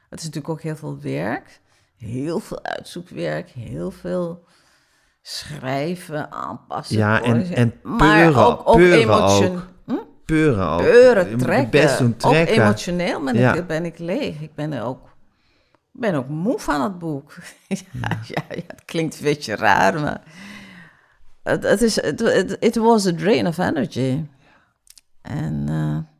Het is natuurlijk ook heel veel werk. Heel veel uitzoekwerk. Heel veel schrijven, aanpassen. Ja, en- en maar peuren- ook, ook peuren emotio- ook. Hm? Peuren ook. Peuren, Je je trekken. best doen trekken. Ook emotioneel ben, Ja. ik, ben ik leeg. Ik ben er ook, ben ook moe van het boek. ja, ja. Ja, het klinkt een beetje raar, maar... Het, het, is, het, het, it was a drain of energy. En... eh,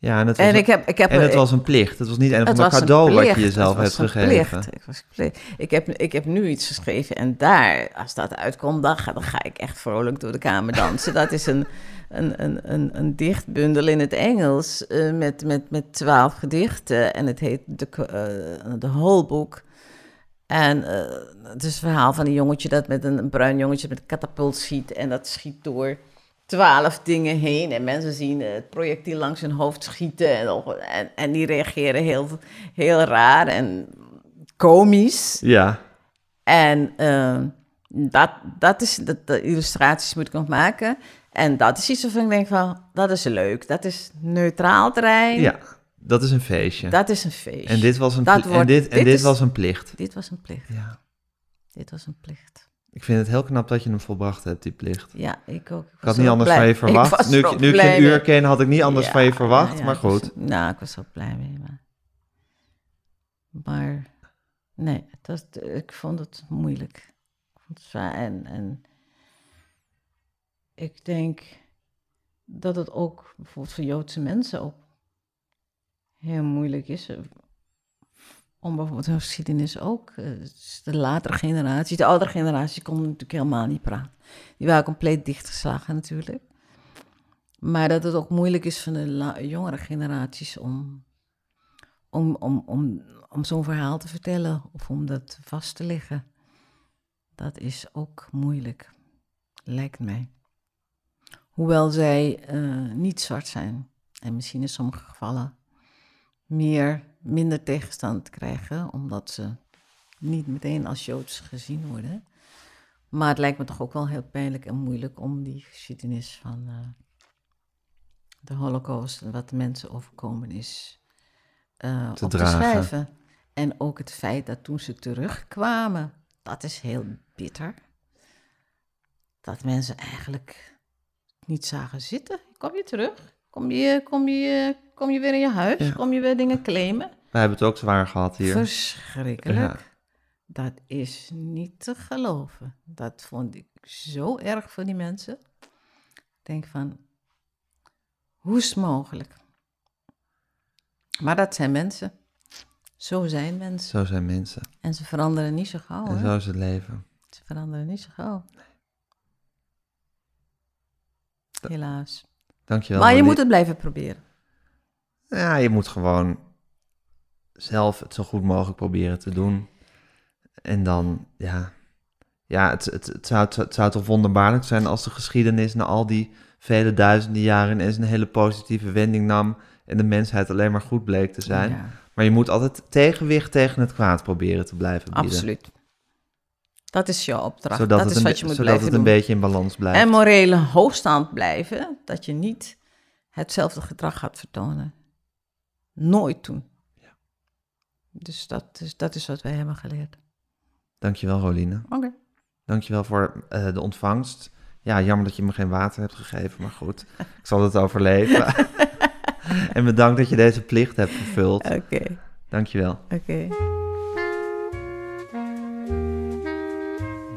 Ja, en het was, en ik heb, ik heb en het was een plicht. Het was niet ander was een cadeau wat je jezelf het hebt was een gegeven. plicht, Het was. Ik heb, ik heb nu iets geschreven en daar, als dat uitkomt, dan ga, dan ga ik echt vrolijk door de kamer dansen. dat is een, een, een, een, een dichtbundel in het Engels eh, met, met, met twaalf gedichten en het heet de, de Whole Book. En eh, het is het verhaal van een jongetje dat met een, een bruin jongetje met een katapult schiet en dat schiet door twaalf dingen heen. En mensen zien het projectiel langs hun hoofd schieten. En, en, en die reageren heel, heel raar. En komisch. Ja. En eh, dat, dat is, dat, de illustraties moet ik nog maken. En dat is iets waarvan ik denk van, dat is leuk. Dat is neutraal terrein. Ja, dat is een feestje. Dat is een feest. en dit was een, en dit, en dit dit is- was een plicht. Dit was een plicht. Ja. Dit was een plicht. Ik vind het heel knap dat je hem volbracht hebt, die plicht. Ja, ik ook. Ik had niet anders blij. van je Ik verwacht. Nu, ik- nu ik blij geen uur ken, had ik niet anders Ja, van je verwacht. ja, maar ik was- goed. nou, ik was zo blij mee. Maar, maar nee, dat, ik vond het moeilijk. Ik vond het zwaar. En, en ik denk dat het ook bijvoorbeeld voor Joodse mensen ook heel moeilijk is. Om bijvoorbeeld hun geschiedenis ook. eh, De latere generatie, de oudere generatie kon natuurlijk helemaal niet praten. Die waren compleet dichtgeslagen natuurlijk. Maar dat het ook moeilijk is van de jongere generaties om, om, om, om, om zo'n verhaal te vertellen of om dat vast te leggen. Dat is ook moeilijk, lijkt mij. Hoewel zij eh, niet zwart zijn en misschien in sommige gevallen meer, minder tegenstand krijgen, omdat ze niet meteen als Joods gezien worden. Maar het lijkt me toch ook wel heel pijnlijk en moeilijk om die geschiedenis van eh, de Holocaust en wat de mensen overkomen is eh, Te op dragen. te schrijven. En ook het feit dat toen ze terugkwamen, dat is heel bitter. Dat mensen eigenlijk niet zagen zitten. Kom je terug? Kom je, kom je, kom je weer in je huis? Ja. Kom je weer dingen claimen? Wij hebben het ook zwaar gehad hier. Verschrikkelijk. Ja. Dat is niet te geloven. Dat vond ik zo erg voor die mensen. Ik denk van, hoe is het mogelijk? Maar dat zijn mensen. Zo zijn mensen. Zo zijn mensen. En ze veranderen niet zo gauw. en hè? zo is het leven. Ze veranderen niet zo gauw. Helaas. Dankjewel. maar je moet het blijven proberen. Ja, je moet gewoon zelf het zo goed mogelijk proberen te doen. En dan, ja, ja het, het, het, zou, het zou toch wonderbaarlijk zijn als de geschiedenis na al die vele duizenden jaren ineens een hele positieve wending nam en de mensheid alleen maar goed bleek te zijn. Ja, Maar je moet altijd tegenwicht tegen het kwaad proberen te blijven bieden. absoluut. Dat is jouw opdracht. Zodat, dat het, is een, wat je moet zodat blijven het een beetje in balans blijft. En morele hoogstand blijven, dat je niet hetzelfde gedrag gaat vertonen. Nooit doen. Dus dat is, dat is wat wij hebben geleerd. Dankjewel, Roline. Oké. Dankjewel voor eh, de ontvangst. Ja, jammer dat je me geen water hebt gegeven, maar goed. Ik zal het overleven. en bedankt dat je deze plicht hebt vervuld. Oké, Dankjewel. oké.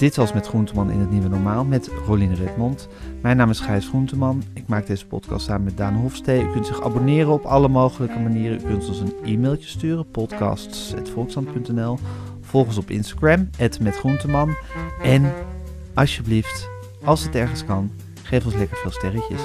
Dit was Met Groenteman in het Nieuwe Normaal met Roline Redmond. Mijn naam is Gijs Groenteman. Ik maak deze podcast samen met Daan Hofstee. U kunt zich abonneren op alle mogelijke manieren. U kunt ons een e-mailtje sturen, podcasts.volkshand.nl. Volg ons op Instagram, @metgroenteman. En alsjeblieft, als het ergens kan, geef ons lekker veel sterretjes.